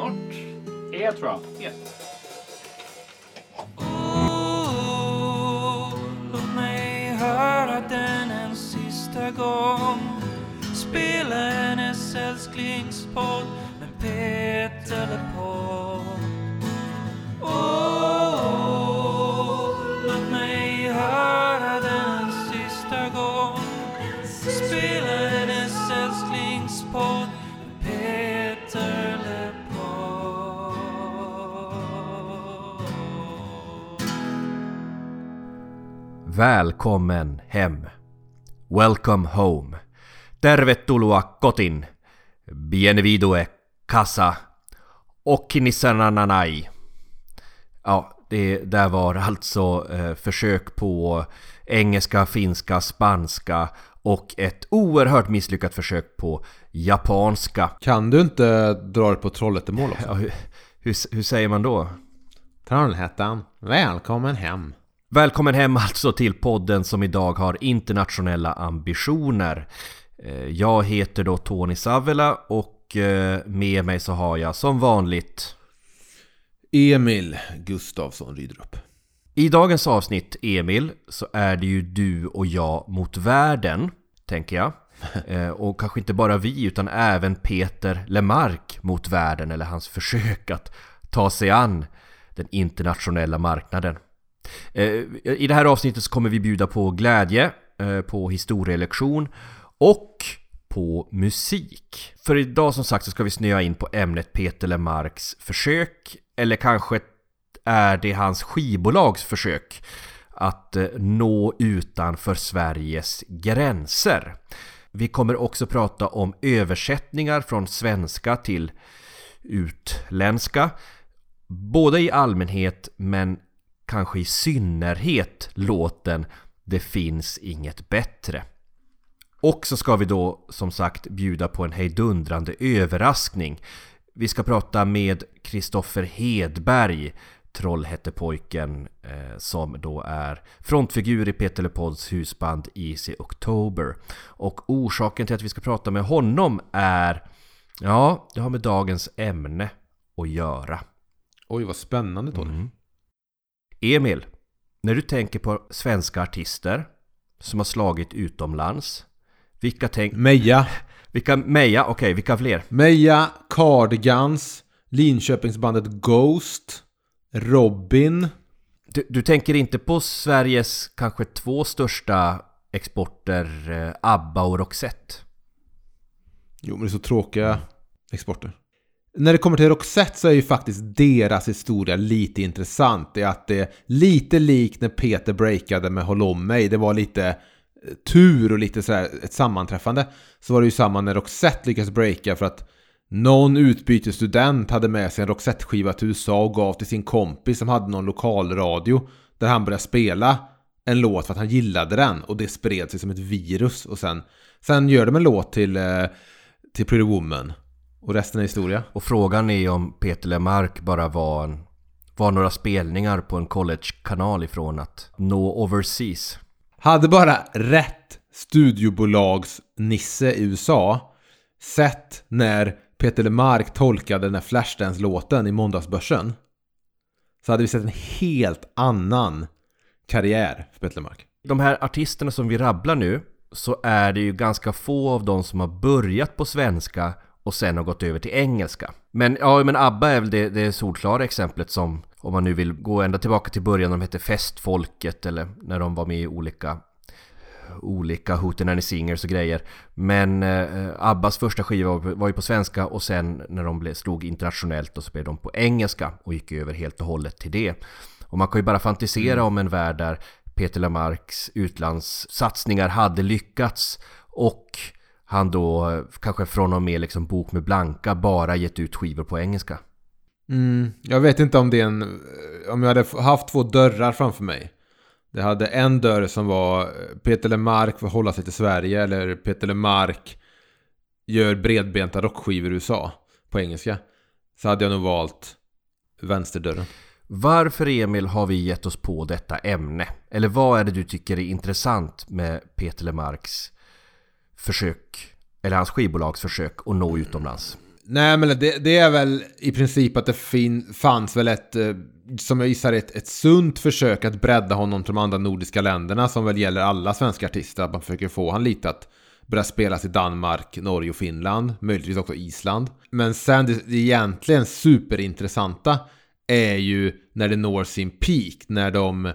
Snart. E tror jag. Oh, låt mig höra den en sista gång Välkommen hem. Welcome home. Tervetuloa kotiin. Bienvenue casa. Okinisananai. Ja, det där var alltså eh, försök på engelska, finska, spanska och ett oerhört misslyckat försök på japanska. Kan du inte dra det på Trollhättemål också? Ja, hur, hur, hur säger man då? Trollhättan, välkommen hem. Välkommen hem alltså till podden som idag har internationella ambitioner. Eh, Jag heter då Tony Savela och eh, med mig så har jag som vanligt Emil Gustafsson Rydrup. I dagens avsnitt Emil så är det ju du och jag mot världen, tänker jag. Eh, Och kanske inte bara vi utan även Peter Lemark mot världen eller hans försök att ta sig an den internationella marknaden. Eh, I det här avsnittet så kommer vi bjuda på glädje, eh, på historielektion och på musik. För idag som sagt så ska vi snöa in på ämnet Peter Lemarks försök, eller kanske är det hans skivbolags försök att eh, nå utanför Sveriges gränser. Vi kommer också prata om översättningar från svenska till utländska. Både i allmänhet men kanske i synnerhet låten Det finns inget bättre. Och så ska vi då som sagt bjuda på en hejdundrande överraskning. Vi ska prata med Kristoffer Hedberg, Trollhättepojken, eh, som då är frontfigur i Peter Lepolds husband Easy October. Och orsaken till att vi ska prata med honom är, ja, det har med dagens ämne att göra. Oj, vad spännande Tony. Mm. Emil, när du tänker på svenska artister som har slagit utomlands, vilka tänk... Meja, Vilka... Meja, okej, vilka fler? Meja, Cardigans, Linköpingsbandet Ghost, Robin. Du, du tänker inte på Sveriges kanske två största exporter, eh, ABBA och Roxette? Jo, men det är så tråkiga exporter. När det kommer till Roxette så är ju faktiskt deras historia lite intressant. Det är att det är lite likt när Peter breakade med Håll om mig. Det var lite eh, tur och lite sådär ett sammanträffande. Så var det ju samma när Roxette lyckades breaka för att någon utbytesstudent hade med sig en Roxette-skiva till USA och gav till sin kompis som hade någon lokalradio. Där han började spela en låt för att han gillade den och det spred sig som ett virus. Och sen, sen gör de en låt till, eh, till Pretty Woman. Och resten är historia. Och frågan är om Peter Lemark bara var, en, var några spelningar på en college-kanal ifrån att nå overseas. Hade bara rätt studiobolags Nisse i USA sett när Peter Lemark tolkade den här Flashdance-låten i måndagsbörsen så hade vi sett en helt annan karriär för Peter Lemark. De här artisterna som vi rabblar nu så är det ju ganska få av dem som har börjat på svenska och sen har gått över till engelska. Men ja, men ABBA är väl det, det solklara exemplet som om man nu vill gå ända tillbaka till början, när de hette Festfolket eller när de var med i olika olika Hootenanny Singers och grejer. Men eh, Abbas första skiva var, var ju på svenska och sen när de blev, slog internationellt och så blev de på engelska och gick över helt och hållet till det. Och man kan ju bara fantisera om en värld där Peter Lamarcks utlandssatsningar hade lyckats och han då eh, kanske från och med liksom Bok med Blanka bara gett ut skivor på engelska. Mm, jag vet inte om det är en... Om jag hade haft två dörrar framför mig. Det hade en dörr som var eh, Peter Lemark hålla sig till Sverige eller Peter Lemark gör bredbenta rockskivor i USA på engelska. Så hade jag nog valt vänsterdörren. Varför Emil har vi gett oss på detta ämne? Eller vad är det du tycker är intressant med Peter Lemarks försök, eller hans skivbolags försök att nå utomlands? Nej, men det, det är väl i princip att det fin, fanns väl ett, eh, som jag gissar, ett, ett sunt försök att bredda honom till de andra nordiska länderna som väl gäller alla svenska artister. Att man försöker få han lite att börja spelas i Danmark, Norge och Finland. Möjligtvis också Island. Men sen det, det egentligen superintressanta är ju när det når sin peak. När de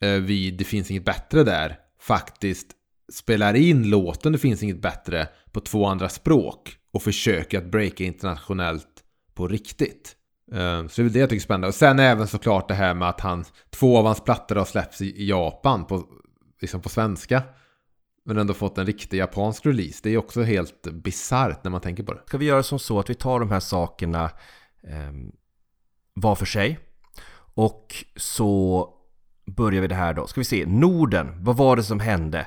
eh, vid Det finns inget bättre där faktiskt spelar in låten Det finns inget bättre på två andra språk och försöker att breaka internationellt på riktigt. Eh, så det är väl det jag tycker är spännande. Och sen även såklart det här med att han, två av hans plattor har släppts i i Japan på, liksom på svenska. Men ändå fått en riktig japansk release. Det är också helt bisarrt när man tänker på det. Ska vi göra som så att vi tar de här sakerna eh, var för sig och så börjar vi det här då. Ska vi se, Norden, vad var det som hände?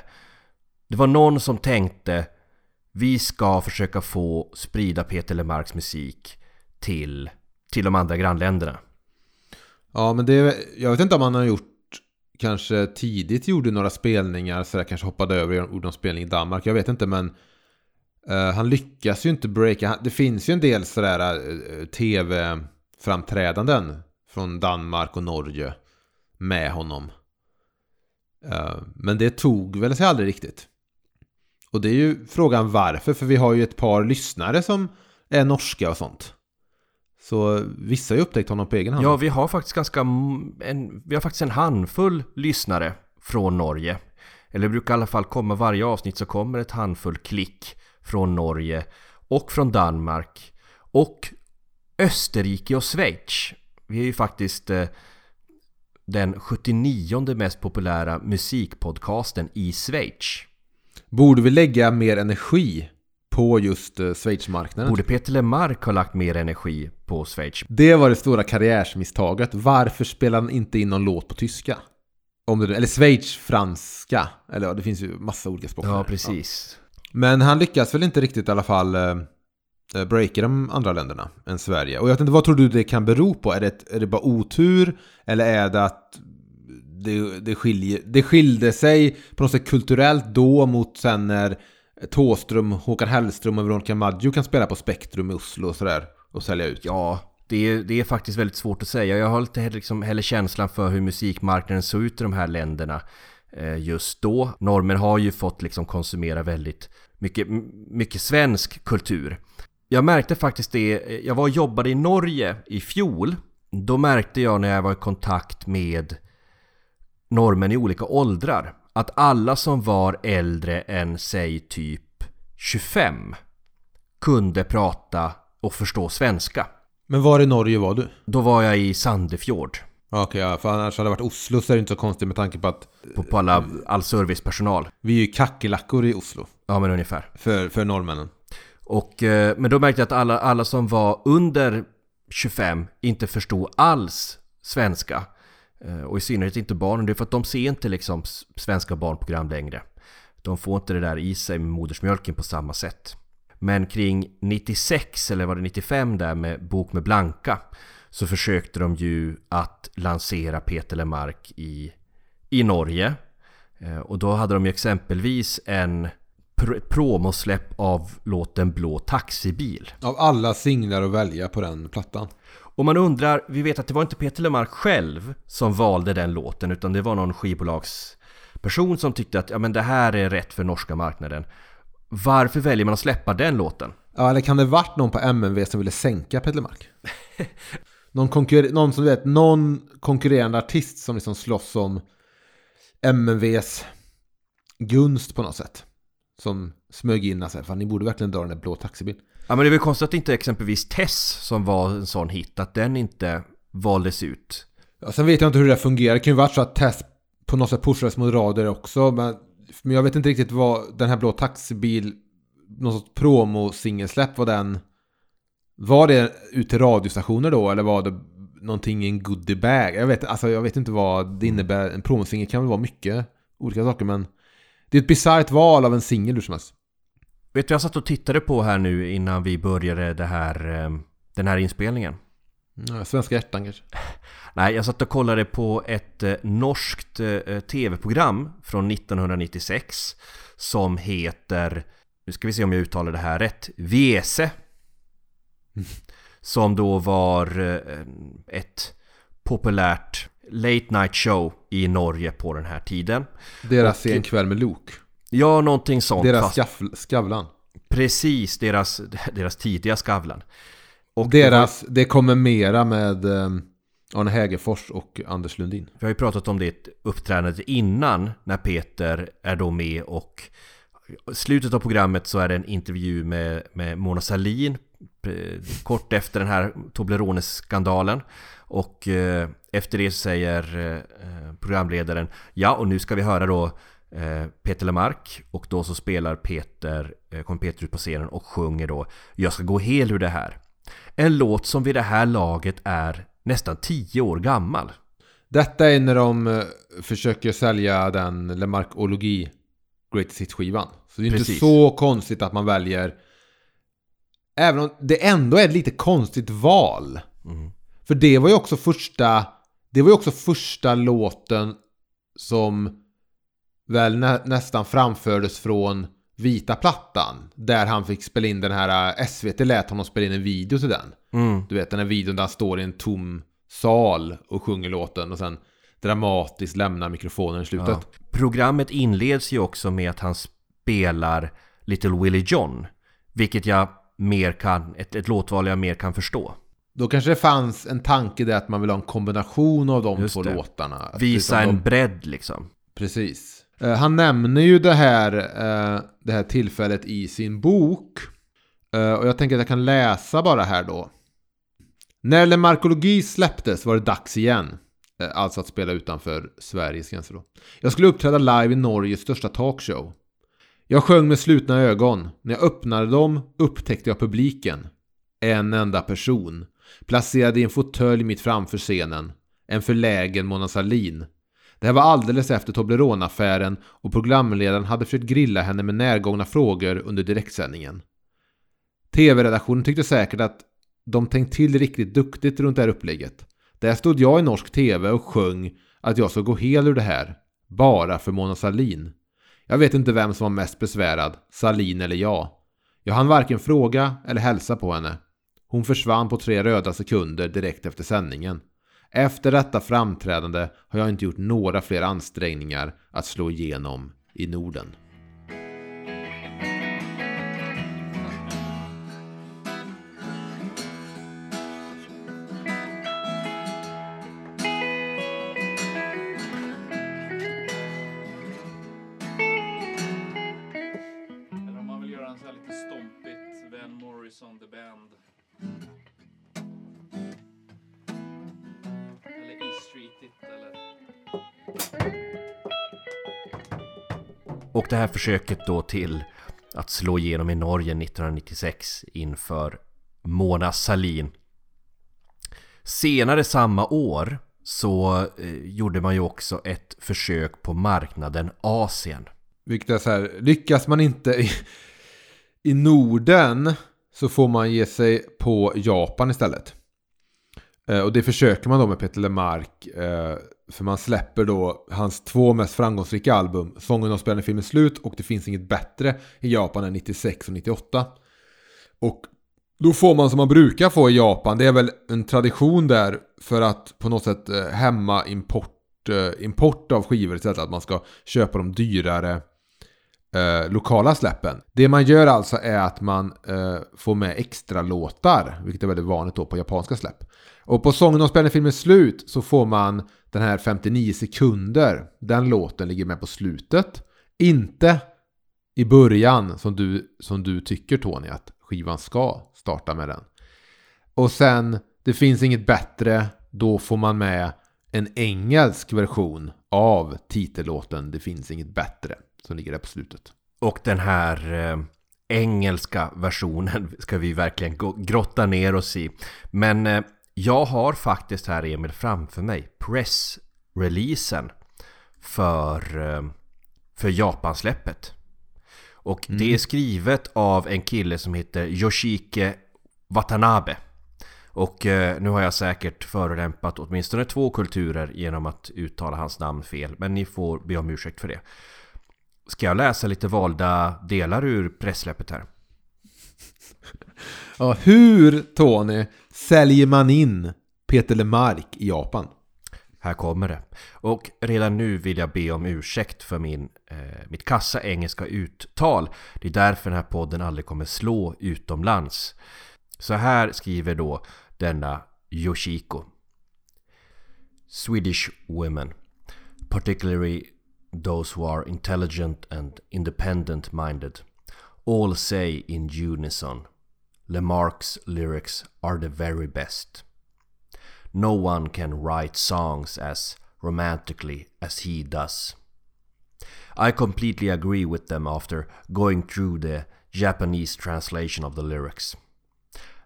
Det var någon som tänkte vi ska försöka få sprida Peter Lemarks musik till, till de andra grannländerna. Ja, men det, jag vet inte om han har gjort kanske tidigt gjorde några spelningar så där kanske hoppade över och gjorde någon spelning i Danmark. Jag vet inte, men Uh, han lyckas ju inte breaka. Det finns ju en del sådär uh, tv-framträdanden från Danmark och Norge med honom. Uh, men det tog väl sig aldrig riktigt. Och det är ju frågan varför, för vi har ju ett par lyssnare som är norska och sånt. Så vissa har ju upptäckt honom på egen hand. Ja, vi har faktiskt ganska en, vi har faktiskt en handfull lyssnare från Norge. Eller det brukar i alla fall komma varje avsnitt så kommer ett handfull klick från Norge och från Danmark och Österrike och Schweiz. Vi är ju faktiskt eh, den 79 mest populära musikpodcasten i Schweiz. Borde vi lägga mer energi på just uh, Schweizmarknaden? Borde Peter Lemark ha lagt mer energi på Schweiz? Det var det stora karriärsmisstaget. Varför spelar han inte in någon låt på tyska? Om det, eller Schweiz-franska. Eller ja, det finns ju massa olika språk. Ja, precis. Men han lyckas väl inte riktigt i alla fall eh, eh, breaka de andra länderna än Sverige. Och jag inte, vad tror du det kan bero på? Är det, är det bara otur? Eller är det att det, det, skiljer, det skilde sig på något sätt kulturellt då mot sen när Tåström, Håkan Hellström och Veronica Maggio kan spela på Spektrum i Oslo och sådär och sälja ut? Ja, det är, det är faktiskt väldigt svårt att säga. Jag har inte heller, liksom, heller känslan för hur musikmarknaden såg ut i de här länderna eh, just då. Normen har ju fått liksom konsumera väldigt mycket, mycket svensk kultur. Jag märkte faktiskt det, eh, jag var och jobbade i Norge i fjol. Då märkte jag när jag var i kontakt med normen i olika åldrar att alla som var äldre än säg typ 25 kunde prata och förstå svenska. Men var i Norge var du? Då var jag i Sandefjord Okej, ja, för annars hade det varit Oslo så är det inte så konstigt med tanke på att på, på alla, all servicepersonal. vi är ju kackerlackor i Oslo. Ja men ungefär. För, för norrmännen. Och, eh, men då märkte jag att alla, alla som var under 25 inte förstod alls svenska. Eh, och i synnerhet inte barnen. Det är för att de ser inte liksom svenska barnprogram längre. De får inte det där i sig med modersmjölken på samma sätt. Men kring 96 eller var det 95 där med Bok med Blanka så försökte de ju att lansera Peter Lemark i, i Norge. Eh, och då hade de ju exempelvis en pr- promosläpp av låten Blå taxibil. Av alla singlar att välja på den plattan. Och man undrar, vi vet att det var inte Peter Lemark själv som valde den låten utan det var någon skivbolagsperson som tyckte att ja, men det här är rätt för norska marknaden. Varför väljer man att släppa den låten? Ja, eller kan det varit någon på MNV som ville sänka Pedlemark? någon, konkurre- någon som vet, någon konkurrerande artist som liksom slåss om MNVs gunst på något sätt. Som smög in sig, fan ni borde verkligen dra den där blå taxibil. Ja men det är väl konstigt att inte exempelvis Tess som var en sån hit, att den inte valdes ut. Ja, sen vet jag inte hur det där fungerar. Det kan ju vara så att Tess på något sätt pushades mot radier också. Men, men jag vet inte riktigt vad den här blå taxibil, någon sorts promosingelsläpp, var den... Var det ut till radiostationer då eller var det någonting i en goodiebag? Jag vet, alltså, jag vet inte vad det innebär. En promosingel kan väl vara mycket olika saker men... Det är ett bisarrt val av en singel hur som helst. Vet du, jag satt och tittade på här nu innan vi började här, eh, den här inspelningen. Svenska hjärtan kanske. Nej, jag satt och kollade på ett eh, norskt eh, tv-program från 1996 som heter, nu ska vi se om jag uttalar det här rätt, Vese. Som då var eh, ett populärt late night show i Norge på den här tiden. Deras Och- En kväll med Luke. Ja, någonting sånt. Deras fast Skavlan. precis deras, deras tidiga Skavlan. Och Deras, det kommer mera med eh, Arne Hägerfors och Anders Lundin. Vi har ju pratat om det uppträdandet innan när Peter är då med och slutet av programmet så är det en intervju med, med Mona Sahlin eh, kort efter den här Toblerone-skandalen och eh, efter det så säger eh, programledaren ja och nu ska vi höra då eh, Peter Lemark och då så spelar Peter, eh, kommer Peter ut på scenen och sjunger då Jag ska gå hel ur det här. En låt som vid det här laget är nästan tio år gammal. Detta är när de eh, försöker sälja den Lemarkologi Greatest Hits-skivan. Så det är inte Precis. så konstigt att man väljer... Även om det ändå är ett lite konstigt val. Mm. För det var ju också första... Det var ju också första låten som väl nä, nästan framfördes från vita plattan. Där han fick spela in den här... eh, SVT lät honom spela in en video till den. Mm. Du vet den här videon där han står i en tom sal och sjunger låten och sen dramatiskt lämnar mikrofonen i slutet. Ja. Programmet inleds ju också med att han spelar Little Willie John. Vilket jag mer kan, ett, ett låtval jag mer kan förstå. Då kanske det fanns en tanke där att man vill ha en kombination av de Just två det. låtarna. Visa en de, bredd liksom. Precis. Eh, han nämner ju det här, eh, det här tillfället i sin bok. Eh, och jag tänker att jag kan läsa bara här då. När Lemarkologi släpptes var det dags igen. Alltså att spela utanför Sveriges gränser då. Jag skulle uppträda live i Norges största talkshow. Jag sjöng med slutna ögon. När jag öppnade dem upptäckte jag publiken. En enda person. Placerad i en fåtölj mitt framför scenen. En förlägen Mona Sahlin. Det här var alldeles efter Toblerone-affären och programledaren hade försökt grilla henne med närgångna frågor under direktsändningen. TV-redaktionen tyckte säkert att de tänkt till riktigt duktigt runt det här upplägget. Där stod jag i norsk TV och sjöng att jag ska gå hel ur det här. Bara för Mona Sahlin. Jag vet inte vem som var mest besvärad, Sahlin eller jag. Jag hann varken fråga eller hälsa på henne. Hon försvann på tre röda sekunder direkt efter sändningen. Efter detta framträdande har jag inte gjort några fler ansträngningar att slå igenom i Norden. Det här försöket då till att slå igenom i Norge 1996 inför Mona Sahlin. Senare samma år så eh, gjorde man ju också ett försök på marknaden Asien. Vilket är så här, lyckas man inte i, i Norden så får man ge sig på Japan istället. Eh, och det försöker man då med Peter Lemark. Eh, för man släpper då hans två mest framgångsrika album. Sången om spelande filmen slut och Det finns inget bättre i Japan än 96 och 98. Och då får man som man brukar få i Japan. Det är väl en tradition där för att på något sätt eh, hämma import, eh, import av skivor istället. Att man ska köpa de dyrare eh, lokala släppen. Det man gör alltså är att man eh, får med extra låtar, vilket är väldigt vanligt då på japanska släpp. Och på sången om spelande filmen slut så får man den här 59 sekunder. Den låten ligger med på slutet. Inte i början som du, som du tycker Tony att skivan ska starta med den. Och sen, det finns inget bättre, då får man med en engelsk version av titellåten Det finns inget bättre som ligger där på slutet. Och den här eh, engelska versionen ska vi verkligen grotta ner oss i. Men eh, jag har faktiskt här Emil framför mig pressreleasen för, eh, för Japansläppet. Och det är skrivet av en kille som heter Yoshike Watanabe. Och eh, nu har jag säkert förolämpat åtminstone två kulturer genom att uttala hans namn fel. Men ni får be om ursäkt för det. Ska jag läsa lite valda delar ur pressläppet här? Ja, hur, Tony, säljer man in Peter Lemark i Japan? Här kommer det. Och redan nu vill jag be om ursäkt för min, eh, mitt kassa engelska uttal. Det är därför den här podden aldrig kommer slå utomlands. Så här skriver då denna Yoshiko. Swedish women, particularly those who are intelligent and independent minded, all say in unison Lemarque's lyrics are the very best. No one can write songs as romantically as he does. I completely agree with them after going through the Japanese translation of the lyrics.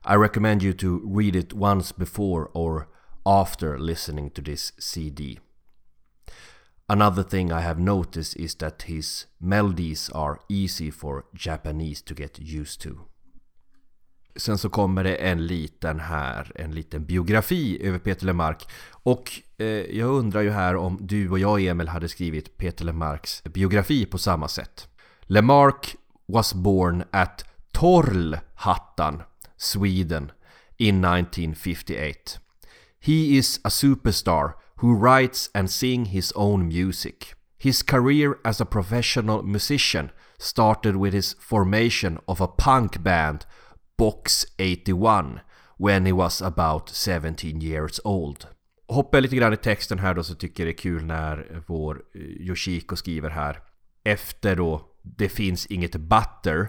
I recommend you to read it once before or after listening to this CD. Another thing I have noticed is that his melodies are easy for Japanese to get used to. Sen så kommer det en liten här, en liten biografi över Peter Lemark. Och eh, jag undrar ju här om du och jag Emil hade skrivit Peter Lemarks biografi på samma sätt. Lemark was born at Torlhattan, Sweden in 1958. He is a superstar who writes and sings his own music. His career as a professional musician started with his formation of a punk band Box 81 when he was about 17 years old. Hoppar jag lite grann i texten här då så tycker jag det är kul när vår eh, Yoshiko skriver här. Efter då Det finns inget butter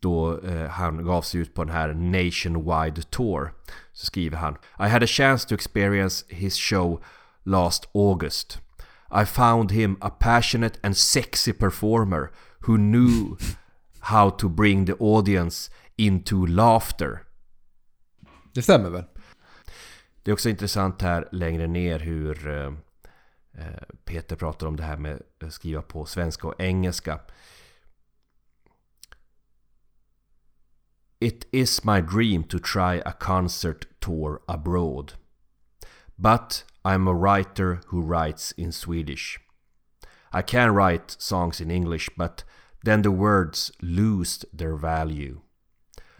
då eh, han gav sig ut på den här Nationwide Tour så skriver han I had a chance to experience his show last August. I found him a passionate and sexy performer who knew how to bring the audience into laughter. Det stämmer väl? Det är också intressant här längre ner hur eh, eh, Peter pratar om det här med att skriva på svenska och engelska. It is my dream to try a concert tour abroad. But I'm a writer who writes in Swedish. I can write songs in English, but then the words lose their value.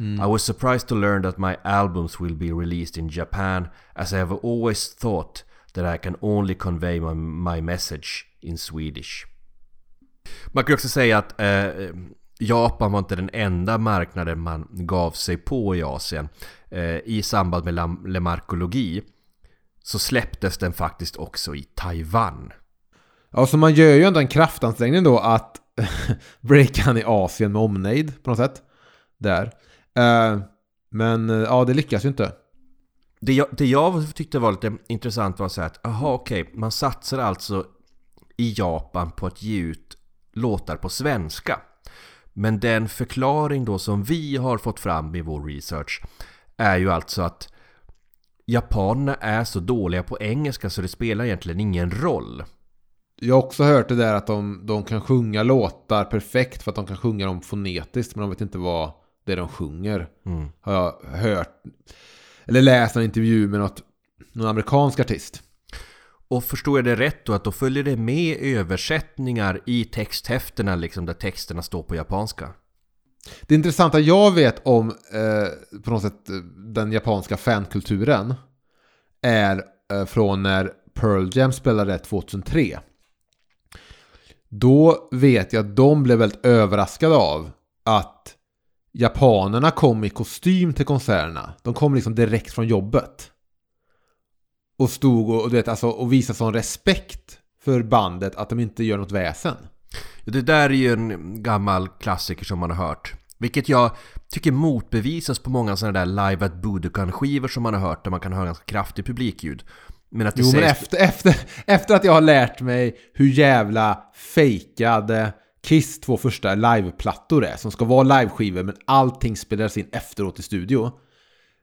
I was surprised to learn that my albums will be released in Japan, as I have always thought that I can only convey my, my message in Swedish. Man kan också säga att eh, Japan var inte den enda marknaden man gav sig på i Asien. Eh, I samband med lemarkologi så släpptes den faktiskt också i Taiwan. Ja, så man gör ju ändå en kraftansträngning då att breaka han i Asien med omnejd på något sätt. Där. Eh, men eh, ja, det lyckas ju inte. Det jag, det jag tyckte var lite intressant var så här att, aha okej, man satsar alltså i Japan på att ge ut låtar på svenska. Men den förklaring då som vi har fått fram i vår research är ju alltså att japanerna är så dåliga på engelska så det spelar egentligen ingen roll. Jag har också hört det där att de, de kan sjunga låtar perfekt för att de kan sjunga dem fonetiskt men de vet inte vad det de sjunger. Mm. Har jag hört. Eller läst en intervju med något, någon amerikansk artist. Och förstår jag det rätt då att då följer det med översättningar i texthäftena liksom där texterna står på japanska? Det intressanta jag vet om eh, på något sätt eh, den japanska fankulturen är eh, från när Pearl Jam spelade 2003. Då vet jag att de blev väldigt överraskade av att japanerna kom i kostym till konserterna. De kom liksom direkt från jobbet. Och stod och, och, du vet, alltså, och visade sån respekt för bandet att de inte gör något väsen. Det där är ju en gammal klassiker som man har hört. Vilket jag tycker motbevisas på många sådana där live at Budokan-skivor som man har hört där man kan höra ganska kraftigt publikljud. Men att det Jo, men sägs... efter, efter, efter att jag har lärt mig hur jävla fejkade Kiss två första liveplattor är, som ska vara liveskivor men allting spelas in efteråt i studio,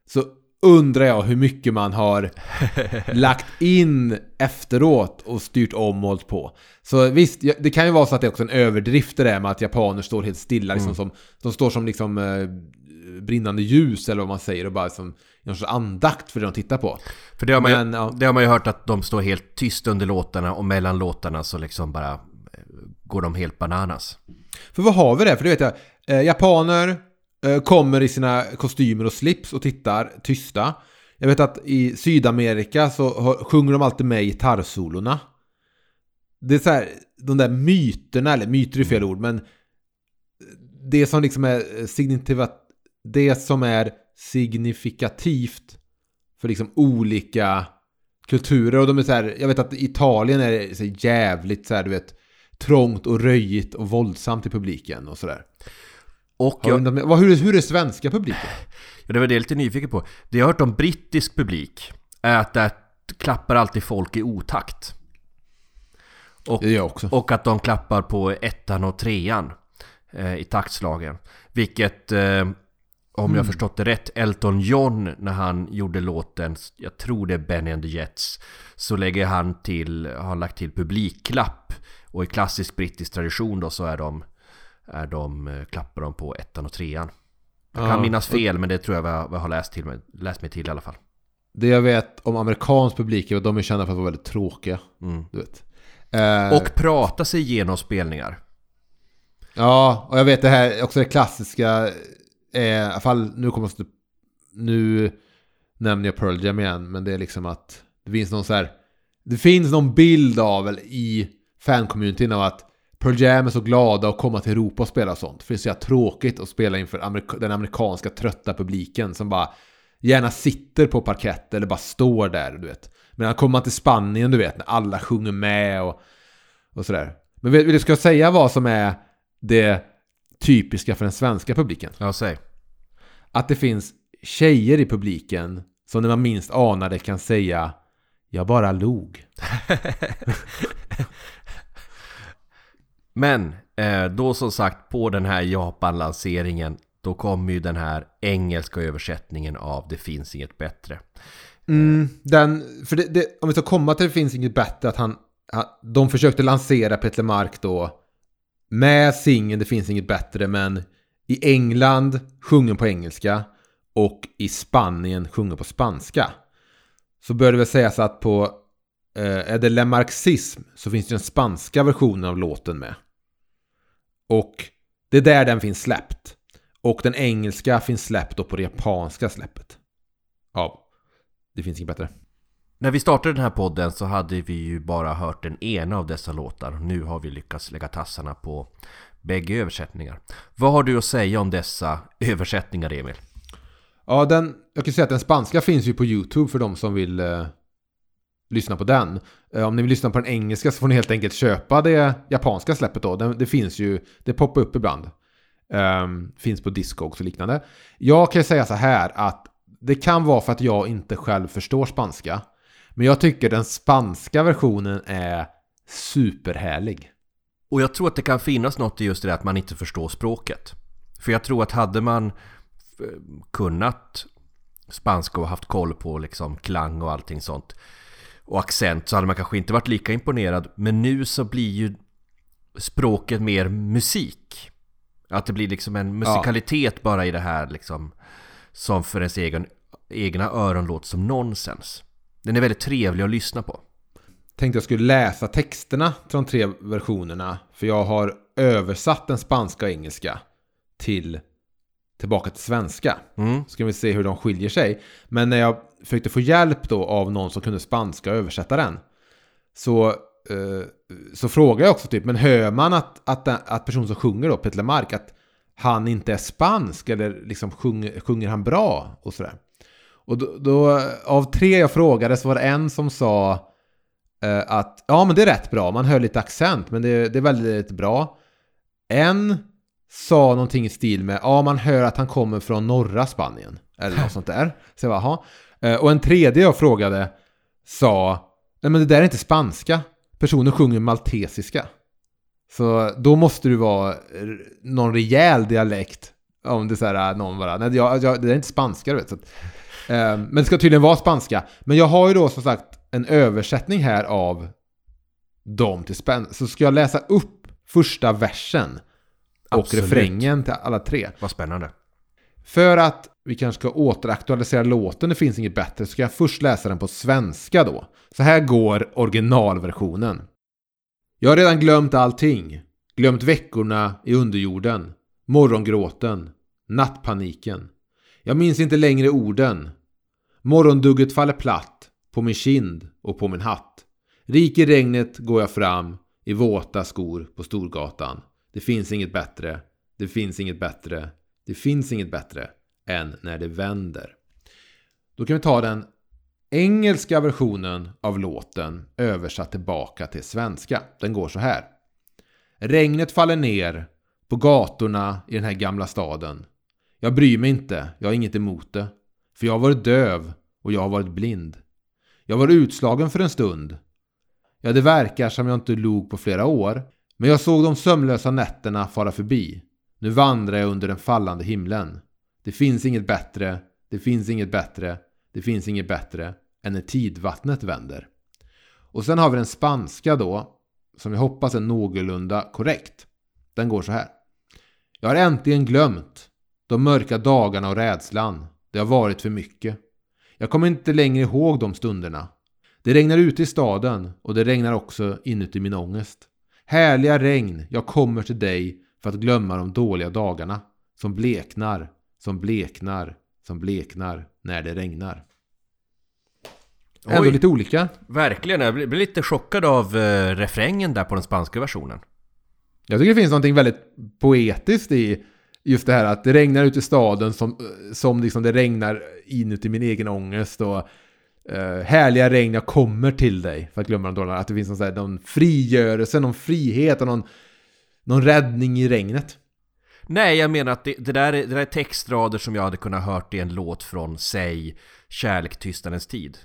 så undrar jag hur mycket man har lagt in efteråt och styrt om och hållit på. Så visst, det kan ju vara så att det är också en överdrift det där med att japaner står helt stilla, liksom som, de står som liksom eh, brinnande ljus eller vad man säger och bara som någon sorts andakt för det de tittar på. För det har, man, Men, ju, ja. det har man ju hört att de står helt tyst under låtarna och mellan låtarna så liksom bara går de helt bananas. För vad har vi där? För det vet jag, eh, japaner, Eh, Kommer i sina kostymer och slips och tittar tysta. Jag vet att i Sydamerika så har- sjunger de alltid med i gitarrsolorna. Det är så här, de där myterna, eller myter är fel ord, men det som liksom är signifikativt, det som är signifikativt för liksom olika kulturer. Och de är så här, jag vet att Italien är så jävligt så här, du vet, trångt och röjigt och våldsamt i publiken och sådär. Och jag, vad- Hur, är- hur är svenska publiken? ja, det var det jag lite nyfiken på. Det jag har hört om brittisk publik är att där klappar alltid folk i otakt. Och, Det gör jag också. och att de klappar på ettan och trean eh, i taktslagen. Vilket, eh, om jag förstått det rätt, Elton John när han gjorde låten, jag tror det är Benny and the Jets, så lägger han till, har lagt till publikklapp. Och i klassisk brittisk tradition då så är de, är de eh, klappar de på ettan och trean. Jag kan minnas fel men det tror jag har, vi har läst, till, mig- läst mig till i alla fall. Det jag vet om amerikansk publik är att de är kända för att vara väldigt tråkiga. Mm. Du vet. Eh, Och prata sig igenom spelningar. Ja, och jag vet det här också det klassiska. Eh, I alla fall nu kommer jag... Nu nämner jag Pearl Jam igen. Men det är liksom att det finns någon så här... Det finns någon bild av, eller i fancommunityn av att Pearl Jam är så glada att komma till Europa och spela sånt. För det är så tråkigt att spela inför amerika- den amerikanska trötta publiken som bara gärna sitter på parkett eller bara står där, du vet. Men kommer man till Spanien, du vet, när alla sjunger med och, och sådär. Men vill, vill du ska säga vad som är det typiska för den svenska publiken? Ja, säg. Att det finns tjejer i publiken som när man minst anar det kan säga Jag bara log. Men eh, då som sagt på den här Japan-lanseringen då kommer ju den här engelska översättningen av Det finns inget bättre. Eh. Mm, den, för det, det, om vi ska komma till Det finns inget bättre att han, han De försökte lansera Peter Mark då Med singeln Det finns inget bättre men I England sjungen på engelska Och i Spanien sjungen på spanska. Så bör det väl sägas att på eh, Är det Le Marxism Så finns det den spanska versionen av låten med. Och Det är där den finns släppt Och den engelska finns släppt då på det japanska släppet Ja det finns inget bättre. När vi startade den här podden så hade vi ju bara hört den ena av dessa låtar. Nu har vi lyckats lägga tassarna på bägge översättningar. Vad har du att säga om dessa översättningar Emil? Ja, den, jag kan säga att den spanska finns ju på YouTube för de som vill eh, lyssna på den. Eh, om ni vill lyssna på den engelska så får ni helt enkelt köpa det japanska släppet då. Det, det finns ju, det poppar upp ibland. Um, finns på Discogs och liknande. Jag kan säga så här att det kan vara för att jag inte själv förstår spanska. Men jag tycker den spanska versionen är superhärlig. Och jag tror att det kan finnas något i just det där att man inte förstår språket. För jag tror att hade man eh, kunnat spanska och haft koll på liksom klang och allting sånt och accent så hade man kanske inte varit lika imponerad. Men nu så blir ju språket mer musik. Att det blir liksom en musikalitet bara i det här liksom som för ens egen, egna öron låter som nonsens. Den är väldigt trevlig att lyssna på. tänkte jag skulle läsa texterna de tre versionerna. För jag har översatt den spanska och engelska till tillbaka till svenska. Mm. Så ska vi se hur de skiljer sig. Men när jag försökte få hjälp då av någon som kunde spanska och översätta den. Så, eh, så frågar jag också typ, men hör man att, att, att personen som sjunger då, Peter Lemark, att han inte är spansk eller liksom sjunger, sjunger han bra och sådär. Och då, då, av tre jag frågade så var det en som sa eh, att ja men det är rätt bra, man hör lite accent men det, det är väldigt bra. En sa någonting i stil med ja man hör att han kommer från norra Spanien. Eller något sånt där. Så jag bara, "Jaha." Eh, Och en tredje jag frågade sa nej men det där är inte spanska. Personen sjunger maltesiska. Så då måste du vara någon rejäl dialekt. Om det är så här, någon bara, nej jag, jag, det är inte spanska du vet. Så att, eh, men det ska tydligen vara spanska. Men jag har ju då som sagt en översättning här av dem till spanska. Så ska jag läsa upp första versen och Absolut. refrängen till alla tre. Vad spännande. För att vi kanske ska återaktualisera låten Det finns inget bättre så ska jag först läsa den på svenska då. Så här går originalversionen. Jag har redan glömt allting. Glömt veckorna i underjorden. Morgongråten. Nattpaniken. Jag minns inte längre orden. Morgondugget faller platt på min kind och på min hatt. Rik i regnet går jag fram i våta skor på Storgatan. Det finns inget bättre. Det finns inget bättre. Det finns inget bättre än när det vänder. Då kan vi ta den engelska versionen av låten översatt tillbaka till svenska. Den går så här. Regnet faller ner på gatorna i den här gamla staden. Jag bryr mig inte, jag har inget emot det. För jag har varit döv och jag har varit blind. Jag var utslagen för en stund. Ja, det verkar som jag inte log på flera år. Men jag såg de sömnlösa nätterna fara förbi. Nu vandrar jag under den fallande himlen. Det finns inget bättre, det finns inget bättre, det finns inget bättre än när tidvattnet vänder. Och sen har vi den spanska då, som jag hoppas är någorlunda korrekt. Den går så här. Jag har äntligen glömt de mörka dagarna och rädslan. Det har varit för mycket. Jag kommer inte längre ihåg de stunderna. Det regnar ute i staden och det regnar också inuti min ångest. Härliga regn, jag kommer till dig för att glömma de dåliga dagarna. Som bleknar, som bleknar, som bleknar när det regnar. Ändå Oj. lite olika. Verkligen, jag blir lite chockad av eh, refrängen där på den spanska versionen. Jag tycker det finns något väldigt poetiskt i just det här att det regnar ute i staden som, som liksom det regnar inuti min egen ångest och eh, härliga regn, jag kommer till dig för att glömma de dåliga. Att det finns någon, så här, någon frigörelse, någon frihet och någon, någon räddning i regnet. Nej, jag menar att det, det, där, är- det där är textrader som jag hade kunnat hört i en låt från, säg, Kärlek, tystnadens tid.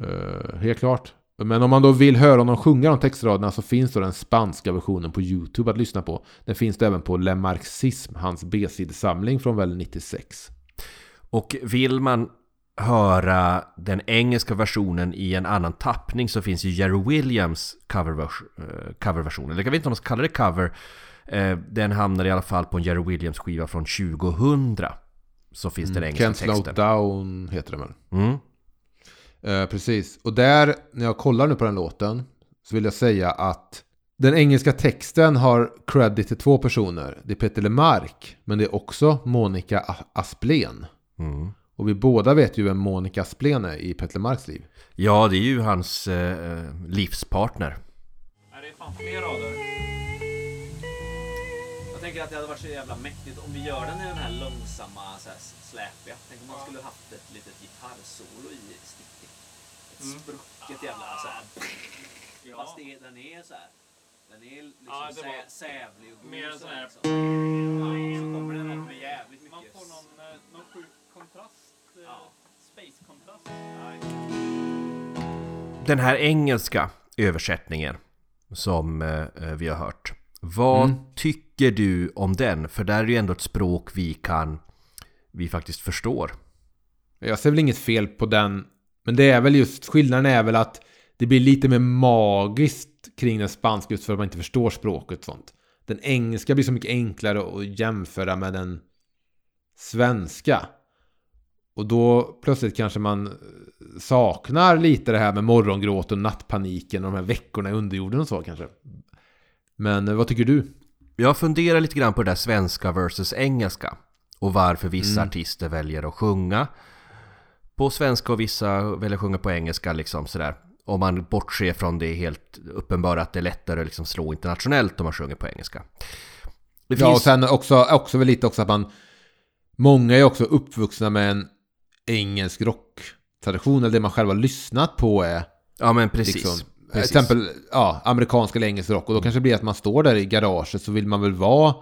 Eh, helt klart. Men om man då vill höra honom sjunga de textraderna så finns då den spanska versionen på YouTube att lyssna på. Den finns det även på Le Marxism, hans B-sidesamling från väl 96. Och vill man höra den engelska versionen i en annan tappning så finns ju Jerry Williams coververs- eh, coverversion. Eller jag vet inte om man ska kalla det cover. Eh, Den hamnar i alla fall på en Jerry Williams skiva från 2000. Så finns den engelska Can't slow texten. down heter det väl. Mm. Eh, precis. Och där, när jag kollar nu på den låten, så vill jag säga att den engelska texten har credit till två personer. Det är Peter Lemark, men det är också Monica Asplén. Mm. Och vi båda vet ju vem Monica Asplén är i Peter Lemarks liv. Ja, det är ju hans eh, livspartner. Är det är fan fler rader? Jag tänker att det hade varit så jävla mäktigt om vi gör den i den här långsamma så här släpiga. Tänk om man skulle haft ett litet gitarrsolo i sticket. Ett Mm. sprucket jävla så här. Ja. Fast det, den är så här. Den är liksom Ja, var- sä, sävlig och god. Mer så här, liksom. Ja, så kommer den något med jävligt mycket. Man får någon, eh, någon sjuk kontrast. eh, Ja. Space-kontrast. Den här engelska översättningen som eh, vi har hört. Vad Mm. tycker du om den? För där är ju ändå ett språk vi kan, vi faktiskt förstår. Jag ser väl inget fel på den. Men det är väl just, skillnaden är väl att det blir lite mer magiskt kring den spanska just för att man inte förstår språket och sånt. Den engelska blir så mycket enklare att jämföra med den svenska. Och då plötsligt kanske man eh, saknar lite det här med morgongråten, nattpaniken och de här veckorna i underjorden och så kanske. Men eh, vad tycker du? Jag funderar lite grann på det där svenska versus engelska. Och varför vissa Mm. artister väljer att sjunga på svenska och vissa väljer att sjunga på engelska liksom sådär. Om man bortser från det helt uppenbara att det är lättare att liksom slå internationellt om man sjunger på engelska. Det Ja, och sen också, också väl lite också att man... Många är också uppvuxna med en engelsk rocktradition, eller det man själv har lyssnat på är Ja men precis. liksom... Till exempel ja, amerikansk eller engelsk rock. Och då kanske det blir att man står där i garaget så vill man väl vara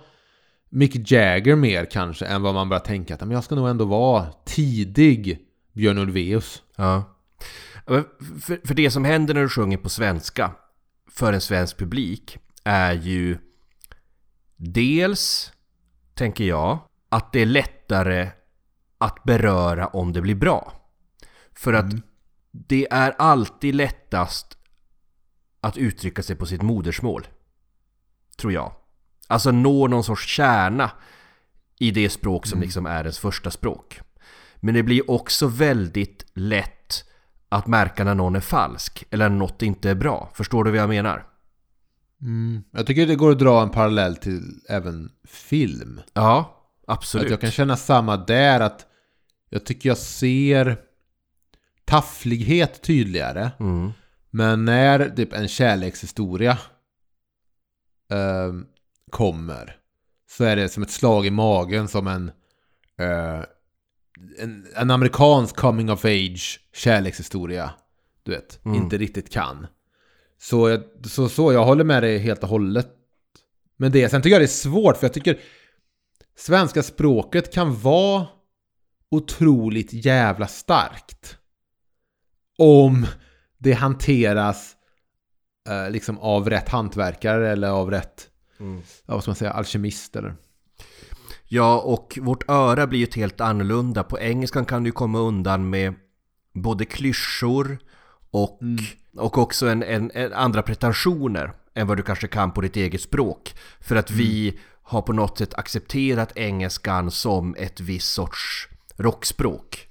Mick Jagger mer kanske än vad man börjar tänka att men jag ska nog ändå vara tidig Björn Ulvaeus. Ja. För, för det som händer när du sjunger på svenska för en svensk publik är ju dels, tänker jag, att det är lättare att beröra om det blir bra. För att det är alltid lättast att uttrycka sig på sitt modersmål. Tror jag. Alltså nå någon sorts kärna i det språk som liksom är ens första språk. Men det blir också väldigt lätt att märka när någon är falsk eller när något inte är bra. Förstår du vad jag menar? Jag tycker det går att dra en parallell till även film. Ja, Absolut. Att jag kan känna samma där, att jag tycker jag ser tafflighet tydligare. Mm. Men när typ en kärlekshistoria ehm, kommer så är det som ett slag i magen som en, eh, en, en amerikansk coming of age kärlekshistoria. Du vet, Mm. inte riktigt kan. Så, jag- så, så jag håller med dig helt och hållet. Men det, sen tycker jag det är svårt för jag tycker svenska språket kan vara otroligt jävla starkt. Om det hanteras eh, liksom av rätt hantverkare eller av rätt, Mm. ja, vad ska man säga, alkemist eller? Ja, och vårt öra blir ju ett helt annorlunda. På engelskan kan du komma undan med både klyschor och, och också en, en, en andra pretensioner än vad du kanske kan på ditt eget språk. För att vi har på något sätt accepterat engelskan som ett visst sorts rockspråk.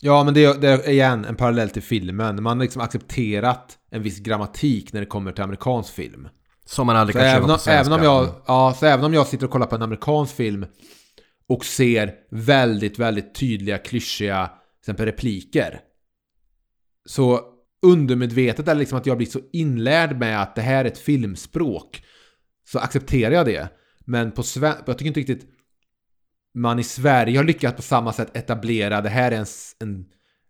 Ja, men det är, det är igen en parallell till filmen. Man har liksom accepterat en viss grammatik när det kommer till amerikansk film. Som man aldrig Så kan även, om, på även, om jag, ja, så även om jag sitter och kollar på en amerikansk film och ser väldigt, väldigt tydliga, klyschiga till exempel repliker. Så undermedvetet, eller liksom att jag blir så inlärd med att det här är ett filmspråk, så accepterar jag det. Men på svenska, jag tycker inte riktigt man i Sverige har lyckats på samma sätt etablera det här är en, en,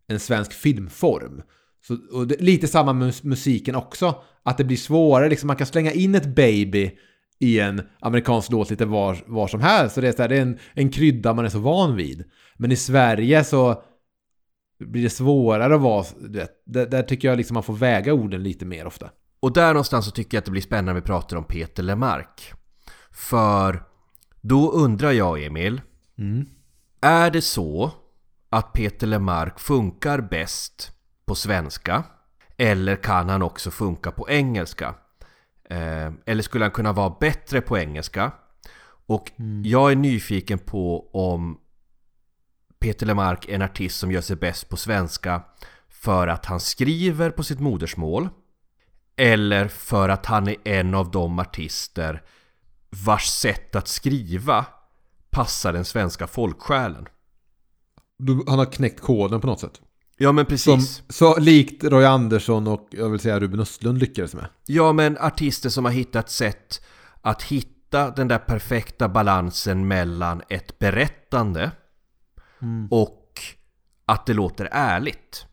en svensk filmform. Så, och det, lite samma med musiken också. Att det blir svårare, liksom man kan slänga in ett baby i en amerikansk låt lite var, var som helst. Så det är, så här, det är en, en krydda man är så van vid. Men i Sverige så blir det svårare att vara, vet, där, där tycker jag liksom man får väga orden lite mer ofta. Och där någonstans så tycker jag att det blir spännande när vi pratar om Peter Lemark. För då undrar jag, Emil, är det så att Peter Lemark funkar bäst på svenska? Eller kan han också funka på engelska? Eh, eller skulle han kunna vara bättre på engelska? Och jag är nyfiken på om Peter Lemark är en artist som gör sig bäst på svenska för att han skriver på sitt modersmål eller för att han är en av de artister vars sätt att skriva passar den svenska folksjälen. Du, han har knäckt koden på något sätt. Ja men Som, precis. så likt Roy Andersson och jag vill säga Ruben Östlund lyckades med. Ja men artister som har hittat sätt att hitta den där perfekta balansen mellan ett berättande och att det låter ärligt.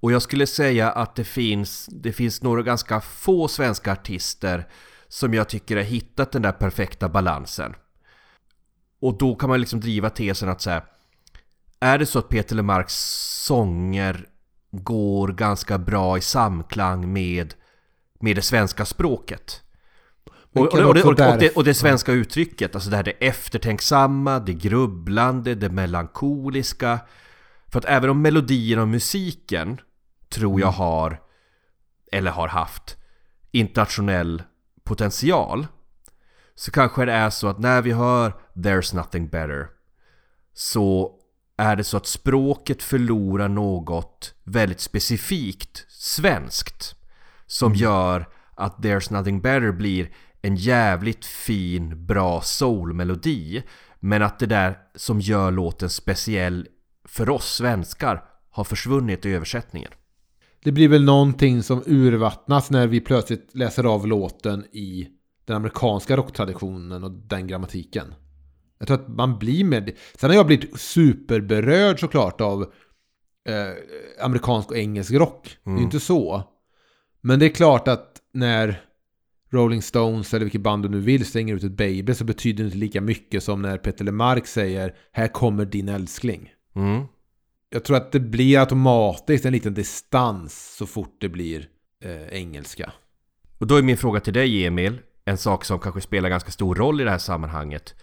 Och jag skulle säga att det finns, det finns några ganska få svenska artister som jag tycker har hittat den där perfekta balansen. Och då kan man liksom driva tesen att säga är det så att Peter Lemarks sånger går ganska bra i samklang med, med det svenska språket? Och, och, det, och, det, och det svenska uttrycket, alltså det här det eftertänksamma, det grubblande, det melankoliska. För att även om melodierna och musiken tror jag har, eller har haft, internationell potential. Så kanske det är så att när vi hör There's nothing better så är det så att språket förlorar något väldigt specifikt svenskt som gör att There's nothing better blir en jävligt fin, bra soulmelodi men att det där som gör låten speciell för oss svenskar har försvunnit i översättningen. Det blir väl någonting som urvattnas när vi plötsligt läser av låten i den amerikanska rocktraditionen och den grammatiken. Jag tror att man blir mer... Sen har jag blivit superberörd såklart av eh, amerikansk och engelsk rock. Det är ju inte så. Men det är klart att när Rolling Stones eller vilket band du nu vill slänger ut ett baby så betyder det inte lika mycket som när Peter LeMarc säger Här kommer din älskling. Mm. Jag tror att det blir automatiskt en liten distans så fort det blir eh, engelska. Och då är min fråga till dig Emil, en sak som kanske spelar ganska stor roll i det här sammanhanget.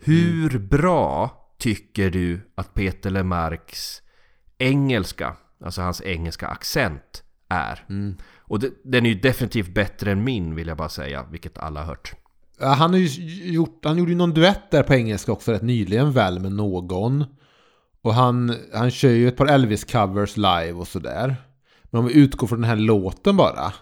Hur bra tycker du att Peter Lemarks engelska, alltså hans engelska accent, är? Och det, den är ju definitivt bättre än min vill jag bara säga, vilket alla har hört. Han, har ju gjort, han gjorde ju någon duett där på engelska också rätt nyligen väl med någon. Och han, han kör ju ett par Elvis-covers live och sådär. Men om vi utgår från den här låten bara.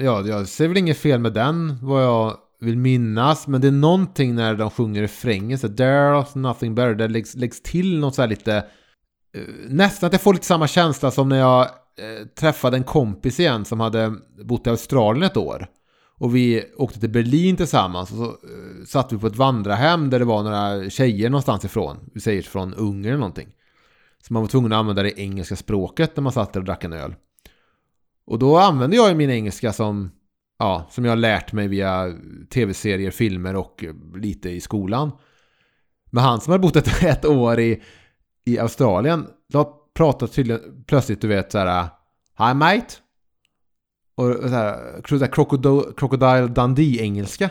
Ja, jag ser väl inget fel med den vad jag vill minnas. Men det är någonting när de sjunger refrängen. Så There's nothing better. Det läggs, läggs till något så här lite... Eh, nästan att jag får lite samma känsla som när jag eh, träffade en kompis igen som hade bott i Australien ett år. Och vi åkte till Berlin tillsammans och så eh, satt vi på ett vandrarhem där det var några tjejer någonstans ifrån. Vi säger från Ungern eller någonting. Så man var tvungen att använda det engelska språket när man satt där och drack en öl. Och då använde jag ju min engelska som, ja, som jag har lärt mig via tv-serier, filmer och eh, lite i skolan. Men han som hade bott ett, ett år i, i Australien, då pratade tydligen plötsligt, du vet, så här Hi mate. Och så här, så här crocodile, crocodile Dundee-engelska.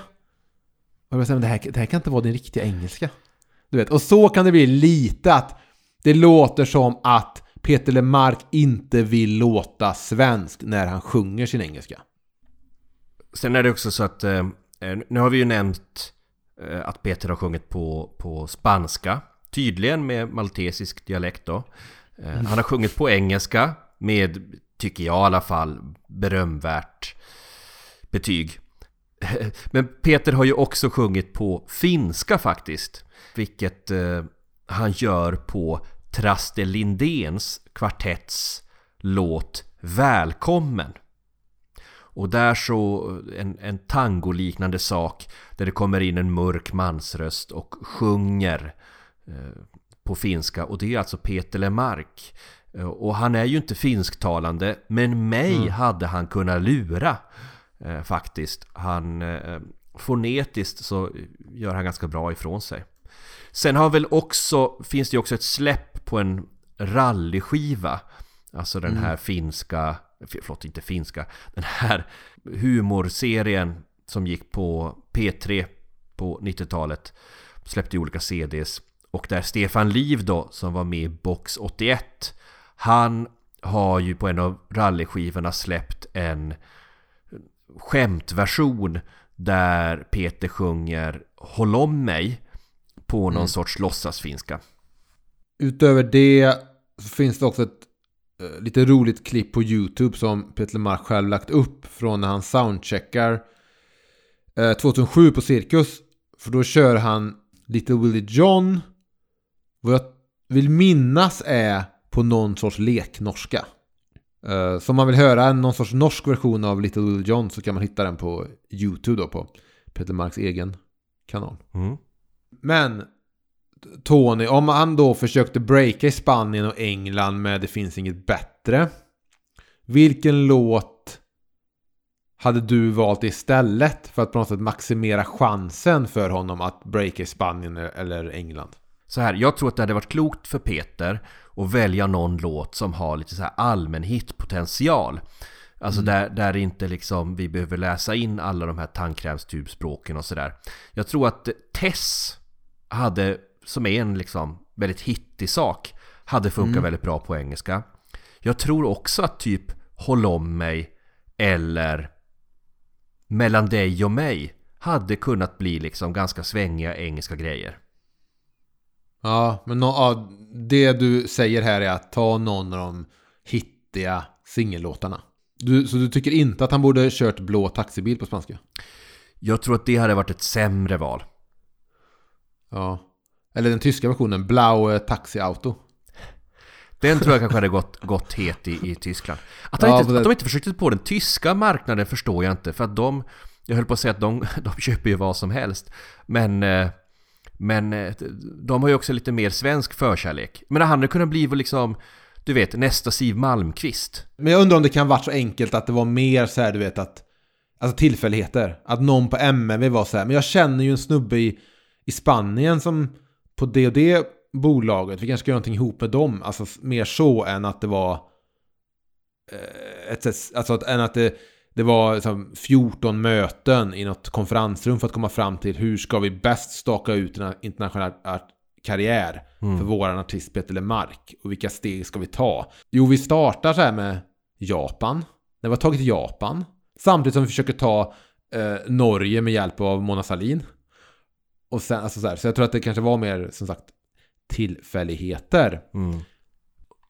Och jag säger, det här, det här kan inte vara din riktiga engelska. Du vet, och så kan det bli lite att det låter som att Peter Lemark inte vill låta svensk när han sjunger sin engelska. Sen är det också så att eh, eh, nu har vi ju nämnt eh, att Peter har sjungit på, på spanska. Tydligen med maltesisk dialekt då. Eh, Han har sjungit på engelska med, tycker jag i alla fall, berömvärt betyg. Men Peter har ju också sjungit på finska faktiskt. Vilket eh, han gör på Traste Lindéns kvartetts låt Välkommen. Och där så en, en tangoliknande sak där det kommer in en mörk mansröst och sjunger eh, på finska och det är alltså Peter Lemark. Eh, Och han är ju inte finsktalande men mig Mm. hade han kunnat lura eh, faktiskt. Han eh, fonetiskt så gör han ganska bra ifrån sig. Sen har väl också, finns det ju också ett släpp på en rallyskiva. Alltså den här finska, förlåt inte finska, den här humorserien som gick på P3 på 90-talet. Släppte olika CDs. Och där Stefan Liv då, som var med i Box 81. Han har ju på en av rallyskivorna släppt en skämtversion där Peter sjunger Håll om mig på någon sorts låtsasfinska. Utöver det så finns det också ett eh, lite roligt klipp på YouTube som Peter Lemark själv lagt upp från när han soundcheckar eh, 2007 på Cirkus. För då kör han Little Willie John. Vad jag vill minnas är på någon sorts leknorska. Eh, så om man vill höra någon sorts norsk version av Little Willie John så kan man hitta den på YouTube då på Peter Marks egen kanal. Mm. Men Tony, om han då försökte breaka i Spanien och England med Det finns inget bättre. Vilken låt hade du valt istället för att på något sätt maximera chansen för honom att breaka i Spanien eller England? Så här, jag tror att det hade varit klokt för Peter att välja någon låt som har lite så här allmän hitpotential. Alltså där, där inte liksom vi behöver läsa in alla de här tandkrämstubspråken och sådär. Jag tror att Tess hade, som är en liksom väldigt hittig sak, hade funkat väldigt bra på engelska. Jag tror också att typ Håll om mig eller Mellan dig och mig hade kunnat bli liksom ganska svängiga engelska grejer. Ja, men nå- ja, det du säger här är att ta någon av de hittiga singellåtarna. Du, så du tycker inte att han borde kört blå taxibil på spanska? Jag tror att det hade varit ett sämre val. Ja. Eller den tyska versionen, Blaue Taxi Auto. Den tror jag kanske hade gått, gått het i, i Tyskland. Att, Ja, inte, det- att de inte försökte på den tyska marknaden förstår jag inte. För att de, jag höll på att säga att de, de köper ju vad som helst. Men, eh, men eh, de har ju också lite mer svensk förkärlek. Men han hade kunnat bli liksom, du vet, nästa Siv Malmqvist. Men jag undrar om det kan varit så enkelt att det var mer så här, du vet att... Alltså tillfälligheter. Att någon på MMV var så här, men jag känner ju en snubbe i, i Spanien som på det och det bolaget, vi kanske ska göra någonting ihop med dem. Alltså mer så än att det var... Eh, ett, alltså att, än att det, det var liksom 14 möten i något konferensrum för att komma fram till hur ska vi bäst staka ut en internationell karriär Mm. för våran artist Peter Lemark. Och vilka steg ska vi ta? Jo, vi startar så här med Japan. När vi har tagit Japan. Samtidigt som vi försöker ta eh, Norge med hjälp av Mona Sahlin. Och sen, alltså så, här, så jag tror att det kanske var mer, som sagt, tillfälligheter. Mm.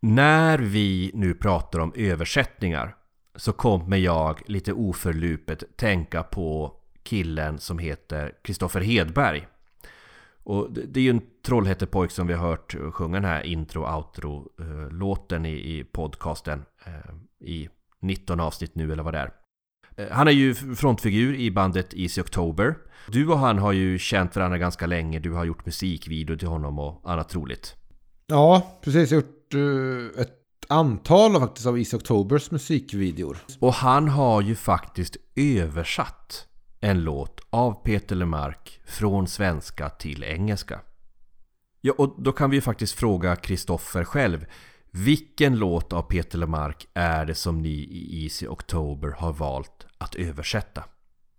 När vi nu pratar om översättningar så kommer jag lite oförlupet tänka på killen som heter Kristoffer Hedberg. Och det är ju en Trollhättepojk som vi har hört sjunga den här intro-outro-låten eh, i, i podcasten eh, i 19 avsnitt nu eller vad det är. Eh, han är ju frontfigur i bandet Easy October. Du och han har ju känt varandra ganska länge. Du har gjort musikvideo till honom och annat roligt. Ja, precis. Jag har gjort ett antal faktiskt av Easy Octobers musikvideor. Och han har ju faktiskt översatt en låt av Peter Lemark från svenska till engelska. Ja, och då kan vi ju faktiskt fråga Kristoffer själv. Vilken låt av Peter Lemark är det som ni i Easy October har valt att översätta?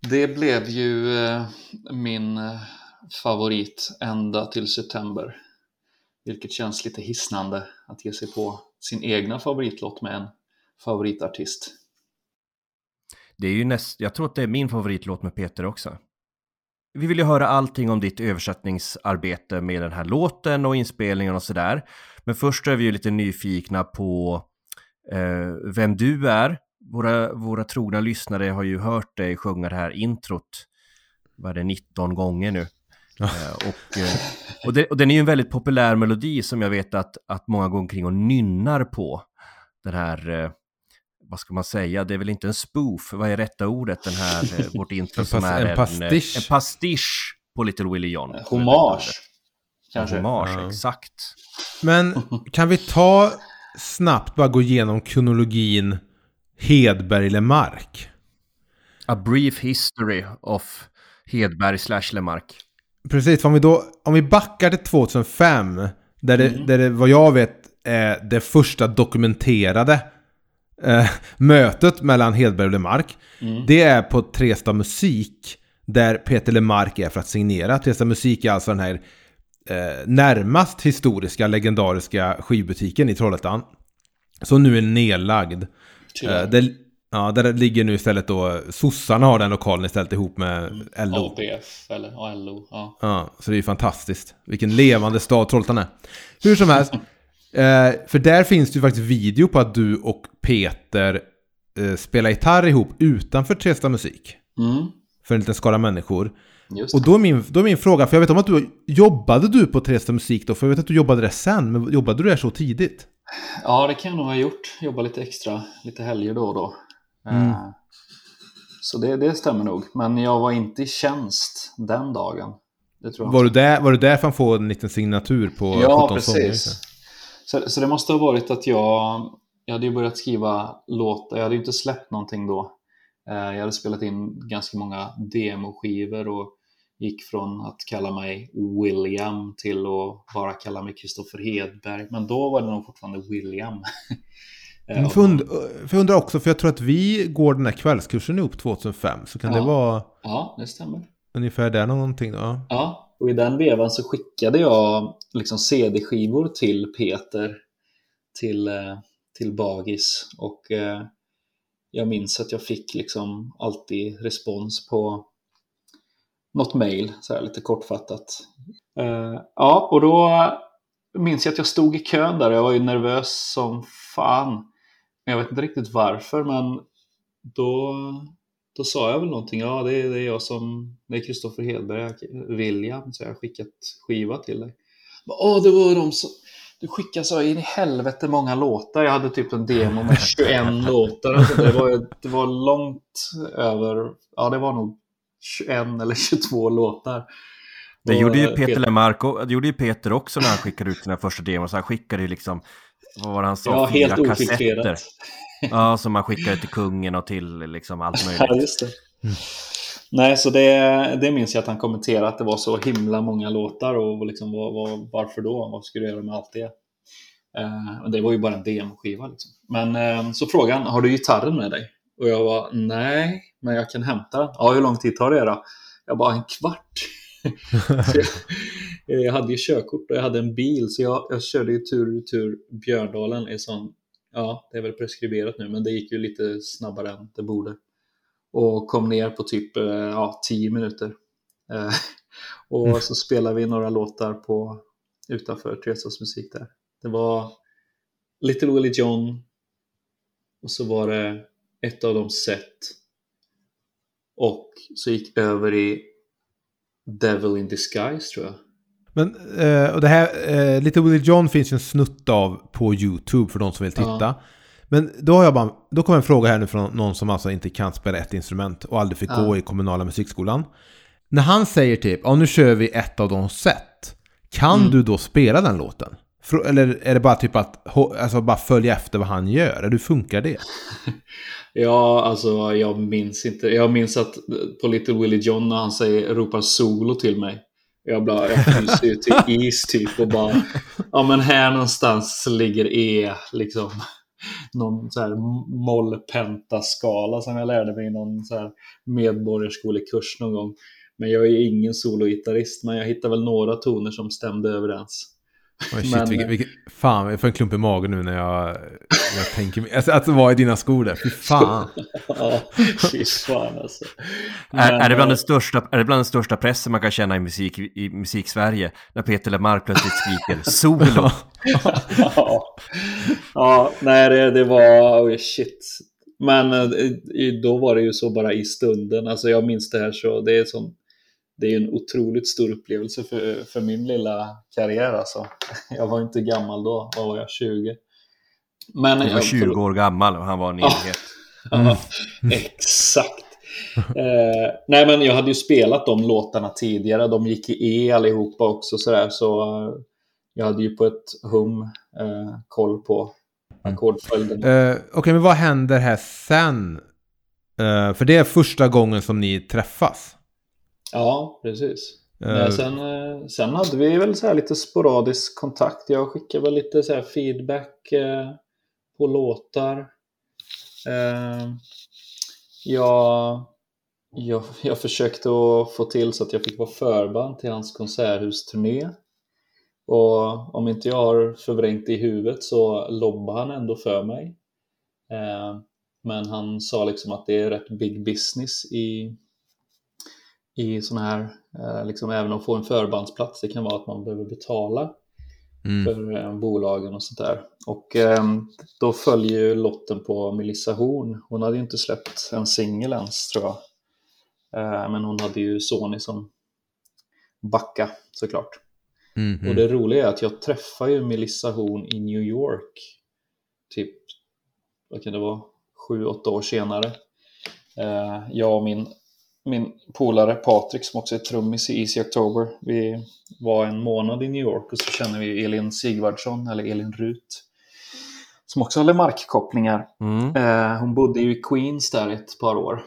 Det blev ju eh, min eh, favorit ända till september. Vilket känns lite hisnande att ge sig på sin egna favoritlåt med en favoritartist. Det är ju näst, jag tror att det är min favoritlåt med Peter också. Vi vill ju höra allting om ditt översättningsarbete med den här låten och inspelningen och sådär. Men först är vi ju lite nyfikna på eh, vem du är. Våra, våra trogna lyssnare har ju hört dig sjunga det här introt, vad är det, 19 gånger nu. Eh, och, eh, och, det, och den är ju en väldigt populär melodi som jag vet att, att många går omkring och nynnar på. Den här, eh, vad ska man säga, det är väl inte en spoof, vad är rätta ordet, den här, vårt intro som är en pastisch. En, en pastisch på Little Willie John. Hommage. Kanske. Hommage, Ja. exakt. Men kan vi ta snabbt bara gå igenom kronologin Hedberg-Lemark? A brief history of Hedberg slash Lemark. Precis, om vi då om vi backar till 2005, där det, där det vad jag vet är det första dokumenterade eh, mötet mellan Hedberg och Lemark. Det är på Tresta Musik, där Peter Lemark är för att signera. Tresta Musik är alltså den här eh, närmast historiska, legendariska skivbutiken i Trollhättan. Som nu är nedlagd. Eh, det, ja, där ligger nu istället då, sossarna har den lokalen istället ihop med LO. ABF eller LO. Ja. Ja, så det är ju fantastiskt. Vilken levande stad Trollhättan är. Hur som helst. Eh, för där finns det ju faktiskt video på att du och Peter eh, spelar gitarr ihop utanför Tresta Musik. Mm, För en liten skara människor. just Och då är, min, då är min fråga, för jag vet om att du jobbade du på Tresta Musik då? För jag vet att du jobbade där sen, men jobbade du där så tidigt? Ja, det kan jag nog ha gjort. Jobba lite extra, lite helger då och då. Mm. Eh, Så det, det stämmer nog. Men jag var inte i tjänst den dagen. Var du, där, var du där för att få en liten signatur på Ja, 17 sånger? precis. Så, så det måste ha varit att jag, jag hade ju börjat skriva låtar. Jag hade ju inte släppt någonting då. Eh, Jag hade spelat in ganska många demoskivor och gick från att kalla mig William till att bara kalla mig Kristoffer Hedberg. Men då var det nog fortfarande William. Eh, jag undrar också, för jag tror att vi går den här kvällskursen ihop 2005. Så kan Ja. det vara Ja, det stämmer. ungefär där någonting då? Ja. Och i den vevan så skickade jag liksom CD-skivor till Peter till, eh, till Bagis och eh, jag minns att jag fick liksom alltid respons på något mail, så här lite kortfattat. Ja, och då minns jag att jag stod i kön där och jag var ju nervös som fan. Men jag vet inte riktigt varför, men då, då sa jag väl någonting. Ja, det är, det är jag som, det är Kristoffer Hedberg, William, så jag har skickat skiva till dig. Åh, det var de som... Du skickade så in i helvete många låtar. Jag hade typ en demo med 21 låtar. Alltså, det, var, det var långt över... Ja, det var nog 21 eller 22 låtar. Det gjorde ju eh, Peter Lemark och, det gjorde ju Peter också när han skickade ut sina första demos. Han skickade ju liksom, vad var det han sa, Ja, fyra helt kassetter. ofiltrerat. Ja, som man skickade till kungen och till liksom allt Ja, möjligt. just det. Nej, så det, det minns jag att han kommenterade att det var så himla många låtar och liksom, vad, vad, varför då? Vad skulle du göra med allt det? Eh, det var ju bara en demoskiva. Liksom. Men eh, så frågan, har du gitarren med dig? Och jag var nej, men jag kan hämta den. Ja, hur lång tid tar det då? Jag bara en kvart. Jag, jag hade ju körkort och jag hade en bil så jag, jag körde ju tur och tur Björndalen i sån, ja det är väl preskriberat nu men det gick ju lite snabbare än det borde. Och kom ner på typ eh, ja, 10 minuter. Eh, och så spelade vi några låtar på utanför Tresas musik där. Det var Little Willie John och så var det ett av de set Och så gick över i Devil in Disguise tror jag. Men eh, och det här, eh, Little Willie John finns ju en snutt av på YouTube för de som vill titta. Ja. Men då har jag bara, då kommer en fråga här nu från någon som alltså inte kan spela ett instrument och aldrig fick Ja. gå i kommunala musikskolan. När han säger typ, ja nu kör vi ett av de sätt. Kan Mm. du då spela den låten? Eller är det bara typ att alltså bara följa efter vad han gör? Eller hur funkar det? Ja, alltså jag minns inte. Jag minns att på Little Willie John när han säger, ropar solo till mig. Jag, bara, jag fryser ju till is typ och bara, ja men här någonstans ligger E liksom. Någon så här moll-pentaskala som jag lärde mig i någon så här medborgarskolekurs någon gång. Men jag är ingen sologitarrist, men jag hittade väl några toner som stämde överens. Shit, Men- vilket, vilket, fan, jag får en klump i magen nu när jag, när jag tänker mig. Alltså, att vara i dina skor där, fy fan. Ja, fy fan alltså. Är, Men, är, det bland eh, den största, är det bland den största pressen man kan känna i musik i musik-Sverige? När Peter LeMarc plötsligt skriker solo. ja. ja, nej det, det var, oh shit. Men eh, då var det ju så bara i stunden. Alltså jag minns det här så det är sån, det är en otroligt stor upplevelse för, för min lilla karriär alltså. Jag var inte gammal då, vad var jag, 20? Men Han var jag- 20 år gammal och han var en evighet. Ja, exakt. Eh, nej men jag hade ju spelat de låtarna tidigare. De gick i E allihopa också sådär. Så eh, jag hade ju på ett hum eh, koll på ackordföljden. Eh, Okej, men vad händer här sen? Eh, för det är första gången som ni träffas. Ja, precis. Eh, Nej, sen, eh, sen hade vi väl så lite sporadisk kontakt. Jag skickade väl lite så här feedback eh, på låtar. Eh, jag, jag, jag försökte att få till så att jag fick vara förband till hans konserthusturné. Och om inte jag har förvrängt det i huvudet så lobbade han ändå för mig. Eh, men han sa liksom att det är rätt big business i, i sådana här, eh, liksom även att få en förbandsplats, det kan vara att man behöver betala mm. för eh, bolagen och sånt där. Och eh, då följer ju lotten på Melissa Horn. Hon hade ju inte släppt en singel ens tror jag. Eh, men hon hade ju Sony som backa såklart. Mhm. Och det roliga är att jag träffade ju Melissa Horn i New York. Typ, vad kan det vara, sju, åtta år senare. Jag och min, min polare Patrik som också är trummis i Easy October. Vi var en månad i New York och så känner vi Elin Sigvardsson, eller Elin Rut. Som också hade markkopplingar. Mm. Eh, hon bodde ju i Queens där ett par år.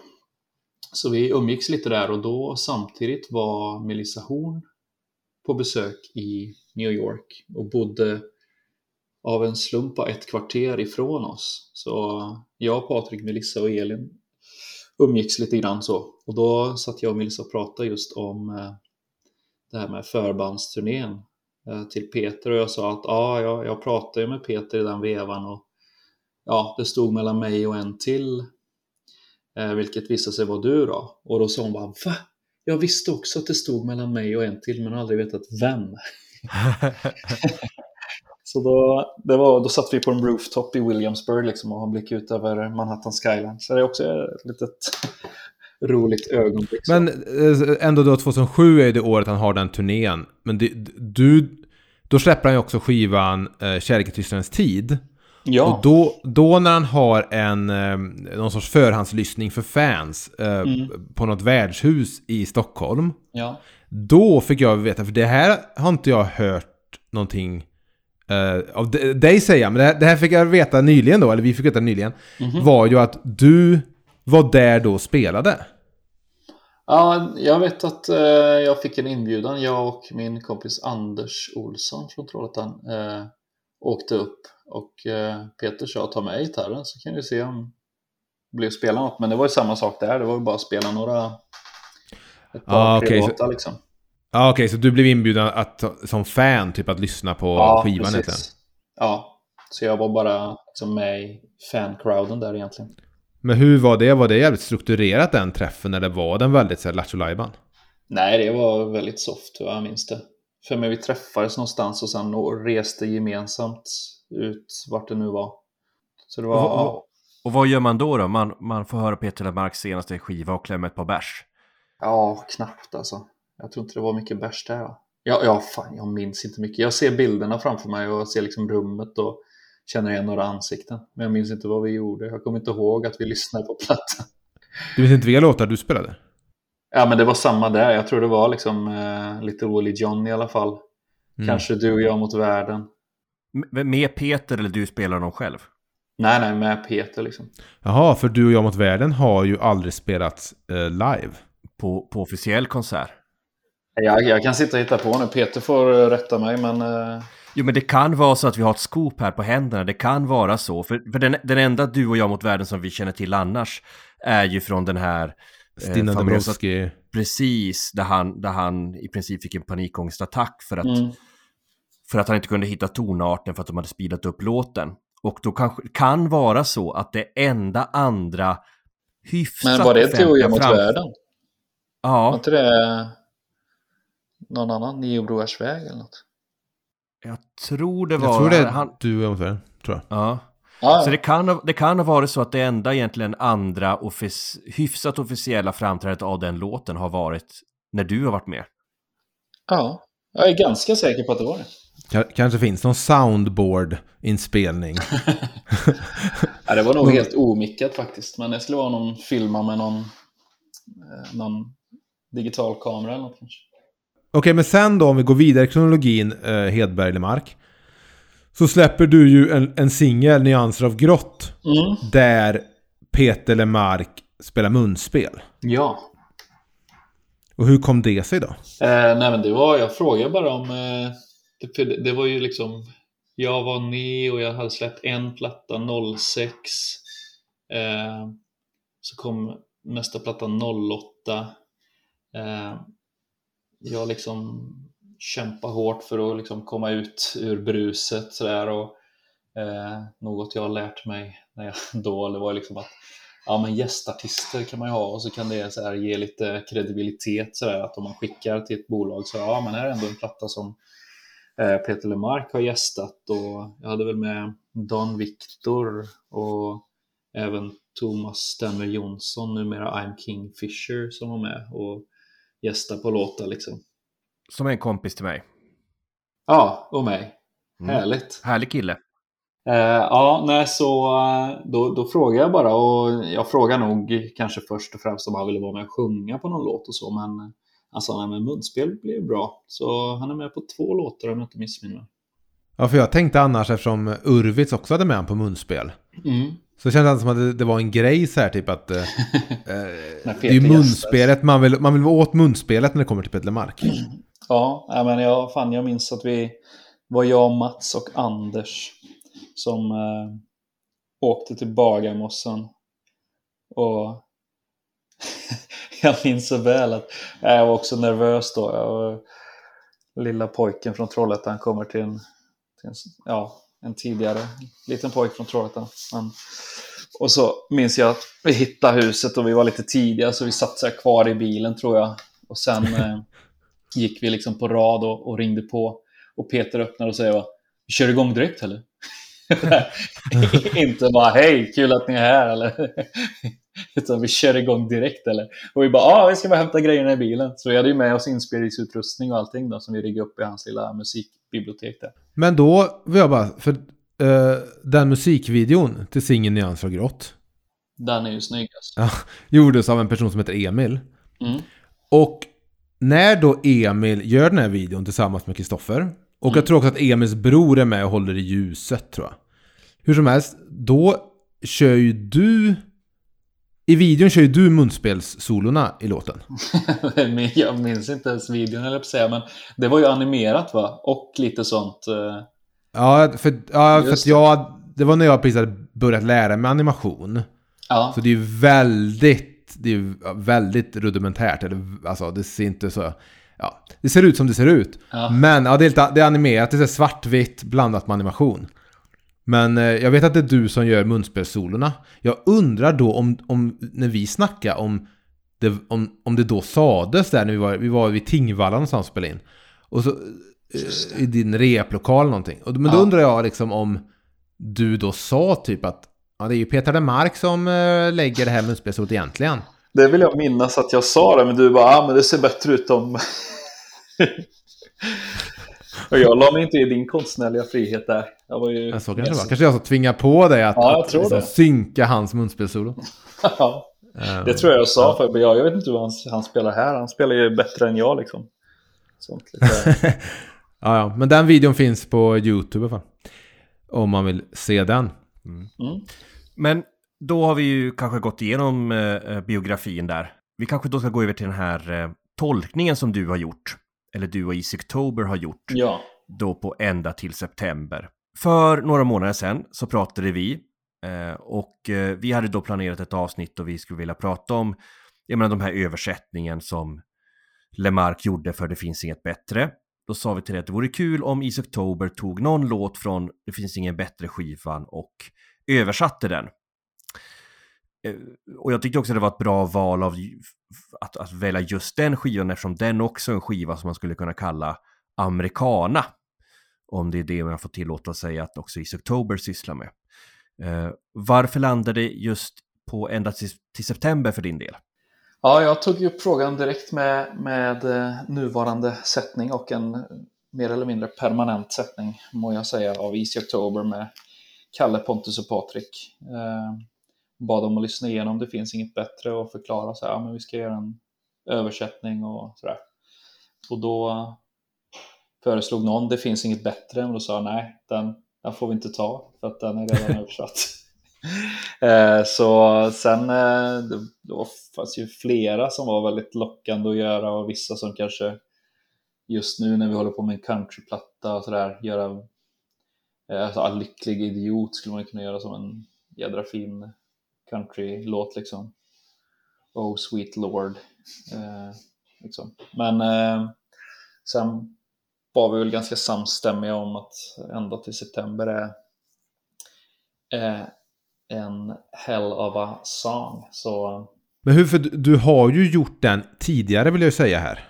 Så vi umgicks lite där och då samtidigt var Melissa Horn på besök i New York och bodde av en slump bara ett kvarter ifrån oss. Så jag, Patrik, Melissa och Elin umgicks lite grann så. Och då satt jag och Melissa och pratade just om eh, det här med förbandsturnén eh, till Peter och jag sa att ja, jag, pratade med Peter i den vevan och ja, det stod mellan mig och en till eh, vilket visade sig vara du då. Och då sa hon bara va? Jag visste också att det stod mellan mig och en till men har aldrig vetat vem. Så då, det var, då satt vi på en rooftop i Williamsburg liksom och har blick ut över Manhattan skyline. Så det är också ett litet roligt ögonblick. så. Men eh, ändå då 2007 är det året han har den turnén. Men det, du, då släpper han ju också skivan eh, Kärlek i tystnadens tid. ja, Och då, då när han har en, eh, någon sorts förhandslyssning för fans eh, Mm. på något värdshus i Stockholm. ja. Då fick jag veta, för det här har inte jag hört någonting eh, av dig säga, men det här, det här fick jag veta nyligen då, eller vi fick veta nyligen, Mhm. var ju att du var där då och spelade. Ja, jag vet att eh, jag fick en inbjudan. Jag och min kompis Anders Olsson från Trollhättan eh, åkte upp och eh, Peter sa ta med gitarren så kan vi se om det blir spela något. Men det var ju samma sak där. Det var ju bara att spela några ett par, Ah, tre så- låtar liksom. Ja, okej, så du blev inbjuden att, som fan, typ att lyssna på skivan precis. Ja, så jag var bara liksom med i fancrowden där egentligen. Men hur var det? Var det jävligt strukturerat den träffen, eller var den väldigt såhär lattjo lajban? Nej, det var väldigt soft, vad jag minns det. För mig vi träffades någonstans och sen reste gemensamt ut vart det nu var. Så det var Och- ja, Och vad gör man då? då? Man, man får höra Peter Lemarks senaste skiva och klämma ett par bärs. Ja, knappt alltså. Jag tror inte det var mycket bärs där. Va? Ja, ja, fan, jag minns inte mycket. Jag ser bilderna framför mig och ser liksom rummet och känner igen några ansikten. Men jag minns inte vad vi gjorde. Jag kommer inte ihåg att vi lyssnade på plattan. Du minns inte vilka låtar du spelade? Ja, men det var samma där. Jag tror det var liksom eh, lite Willie John i alla fall. Mm. Kanske du och jag mot världen. M- med Peter eller du spelar dem själv? Nej, nej, med Peter liksom. Jaha, för du och jag mot världen har ju aldrig spelats eh, live. På, på officiell konsert? Jag, jag kan sitta och hitta på nu. Peter får eh, rätta mig, men... Eh, Jo, men det kan vara så att vi har ett skop här på händerna. Det kan vara så. För, för den, den enda du och jag mot världen som vi känner till annars är ju från den här... eh, Stina famösa- Dabrowski. Precis, där han, där han i princip fick en panikångestattack för att, mm. för att han inte kunde hitta tonarten för att de hade speedat upp låten. Och då kanske kan vara så att det enda andra hyfsat Men var det du och jag offentliga mot världen? Var Ja, inte det någon annan? Nio broars väg eller något? jag tror det var... Jag tror det är han, du världen, tror jag. ja. Ja, Så det kan, ha- det kan ha varit så att det enda egentligen andra offic hyfsat officiella framträdandet av den låten har varit när du har varit med. ja, jag är ganska säker på att det var det. Ka- Kanske finns någon soundboard-inspelning. Ja, det var nog helt omickat faktiskt. Men det skulle vara någon filma med någon, eh, någon digital kamera eller något kanske. Okej, men sen då om vi går vidare i kronologin, eh, Hedberg Lemark. Så släpper du ju en, en singel, Nyanser av grått. Mm. Där Peter Lemark spelar munspel. Ja. Och hur kom det sig då? Eh, nej men det var, jag frågade bara om, eh, det, det var ju liksom, jag var ny och jag hade släppt en platta 06. Eh, så kom nästa platta 08. Jag liksom kämpade hårt för att liksom komma ut ur bruset sådär och eh, något jag har lärt mig när jag då, det var liksom att ja men gästartister kan man ju ha och så kan det så här ge lite kredibilitet så där att om man skickar till ett bolag så ja men här är ändå en platta som eh, Peter Lemark har gästat och jag hade väl med Dan Victor och även Thomas Stenner Jonsson, numera I'm King Fisher som var med och gästade på låtar liksom. Som en kompis till mig. Ja, och mig. Mm. Härligt. Härlig kille. Eh, ja, nej, så eh, då, då frågar jag bara och jag frågar nog kanske först och främst om han ville vara med och sjunga på någon låt och så, men eh, han sa nej, men munspel blir bra. Så han är med på två låtar om jag inte missminner mig. Ja, för jag tänkte annars eftersom Urvits också hade med han på munspel. Mm. Så kändes det som att det, var en grej så här typ att... Eh, När det är ju munspelet, man vill, man vill vara åt munspelet när det kommer till Peter Lemark. Ja, men jag, fan, jag minns att vi var jag, Mats och Anders som eh, åkte till Bagarmossen. Och jag minns så väl att jag var också nervös då. Jag var, lilla pojken från Trollhättan kommer till en, till en, ja, en tidigare liten pojk från Trollhättan. Men, och så minns jag att vi hittade huset och vi var lite tidiga så vi satt så kvar i bilen tror jag. Och sen eh, gick vi liksom på rad och, och ringde på. Och Peter öppnade och säger Vi kör igång direkt eller? Inte bara hej, kul att ni är här eller? Utan vi kör igång direkt eller? Och vi bara ja, ah, vi ska bara hämta grejerna i bilen. Så vi hade ju med oss inspelningsutrustning och allting då som vi riggade upp i hans lilla musikbibliotek där. Men då vill jag bara, för eh, den musikvideon till singeln Nyanser av grått Den är ju snygg alltså. ja, gjordes av en person som heter Emil. Mm. Och när då Emil gör den här videon tillsammans med Kristoffer och jag tror också att Emils bror är med och håller i ljuset tror jag. Hur som helst, då kör ju du... I videon kör ju du munspelssolorna i låten. Jag minns inte ens videon eller säga, men det var ju animerat va? Och lite sånt. eh, Ja, för, ja, för att jag... Det var när jag precis hade börjat lära mig animation. Ja, Så det är ju väldigt, det är väldigt rudimentärt. Eller, alltså det ser inte så... Ja, det ser ut som det ser ut. Ja. Men ja, det, är lite, det är animerat, det är svartvitt blandat med animation. Men eh, jag vet att det är du som gör munspelssolorna. Jag undrar då om, om när vi snackar om det, om, om det då sades där när vi var, vi var vid Tingvalla någonstans och spelade in. Och så eh, i din replokal någonting. Och, men då Ja. undrar jag liksom om du då sa typ att Ja, det är ju Peter Lemark som uh, lägger det här munspelsolot egentligen. Det vill jag minnas att jag sa det, men du bara, ah, men det ser bättre ut om... Och jag la mig inte i din konstnärliga frihet där. Jag var ju... Ja, så kanske det var. Kanske jag som tvingade på dig att, Ja, jag att liksom det. synka hans munspelssolo. Ja, Eh, det tror jag jag sa, för jag, jag vet inte hur han, han spelar här. Han spelar ju bättre än jag liksom. Sånt lite... ja, ja, men den videon finns på YouTube i alla fall. Om man vill se den. mm. Men då har vi ju kanske gått igenom eh, biografin där. Vi kanske då ska gå över till den här eh, tolkningen som du har gjort. Eller du och Easy October har gjort. Ja, Då på ända till september. För några månader sedan så pratade vi. Eh, och eh, vi hade då planerat ett avsnitt och vi skulle vilja prata om jag menar, de här översättningen som Lemark gjorde för Det finns inget bättre. Då sa vi till dig att det vore kul om Easy October tog någon låt från Det finns ingen bättre skivan och översatte den. Eh, och jag tyckte också det var ett bra val av att, att välja just den skivan eftersom den också är en skiva som man skulle kunna kalla americana. Om det är det man får tillåta sig att också i oktober sysslar med. Eh, varför landade det just på ända till, till september för din del? ja jag tog ju upp frågan direkt med, med eh, nuvarande sättning och en mer eller mindre permanent sättning, må jag säga, av Easy October med Kalle, Pontus och Patrik. Eh, bad dem att lyssna igenom, det finns inget bättre och förklara så här, ja, men vi ska göra en översättning och sådär. Och då föreslog någon, det finns inget bättre, men då sa nej, den, den får vi inte ta för att den är redan översatt. Eh, så sen eh, det, var, fanns ju flera som var väldigt lockande att göra och vissa som kanske just nu när vi håller på med en countryplatta och sådär göra eh, alltså, All lycklig idiot skulle man kunna göra som en jädra fin countrylåt liksom. Oh sweet lord. Eh, liksom. Men eh, sen var vi väl ganska samstämmiga om att ända till september är eh, en hell of a song. Så Men hur, för du, har ju gjort den tidigare vill jag säga här.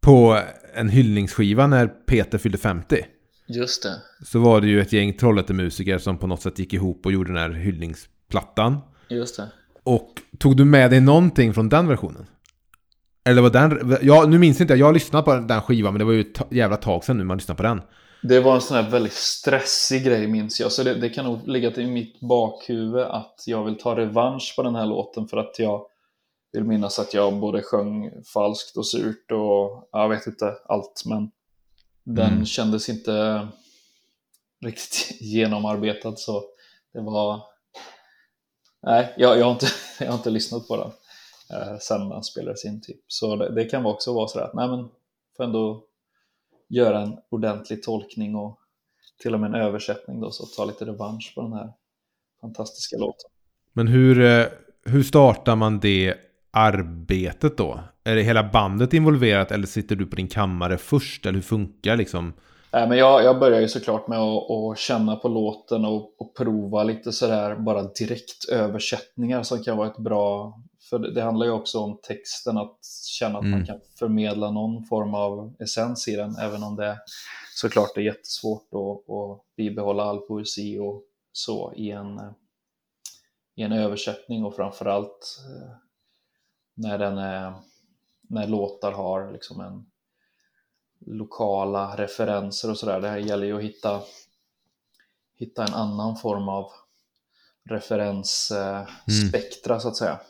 På en hyllningsskiva när Peter fyllde 50. just det. Så var det ju ett gäng Trollhättemusiker som på något sätt gick ihop och gjorde den här hyllningsplattan. Just det. Och tog du med dig någonting från den versionen? Eller var den... Ja, nu minns inte jag. Jag har lyssnat på den skivan men det var ju ett jävla tag sedan nu man lyssnade på den. Det var en sån här väldigt stressig grej minns jag, så det, det kan nog ligga i mitt bakhuvud att jag vill ta revansch på den här låten för att jag vill minnas att jag både sjöng falskt och surt och jag vet inte allt, men den Mm. kändes inte riktigt genomarbetad så det var... Nej, jag, jag, har, inte, jag har inte lyssnat på den eh, sen den spelades in typ. Så det, det kan också vara sådär att nej men, får ändå göra en ordentlig tolkning och till och med en översättning då, så ta lite revansch på den här fantastiska låten. Men hur, eh, hur startar man det arbetet då? Är det hela bandet involverat eller sitter du på din kammare först? Eller hur funkar liksom? Nej, men jag, jag börjar ju såklart med att, att känna på låten och, och prova lite sådär bara direkt översättningar som kan vara ett bra för det, det handlar ju också om texten, att känna att man Mm. kan förmedla någon form av essens i den, även om det såklart är jättesvårt att, att bibehålla all poesi och så i en, i en översättning och framförallt eh, när, den är, när låtar har liksom en lokala referenser och sådär. Det här gäller ju att hitta, hitta en annan form av referensspektra så att säga.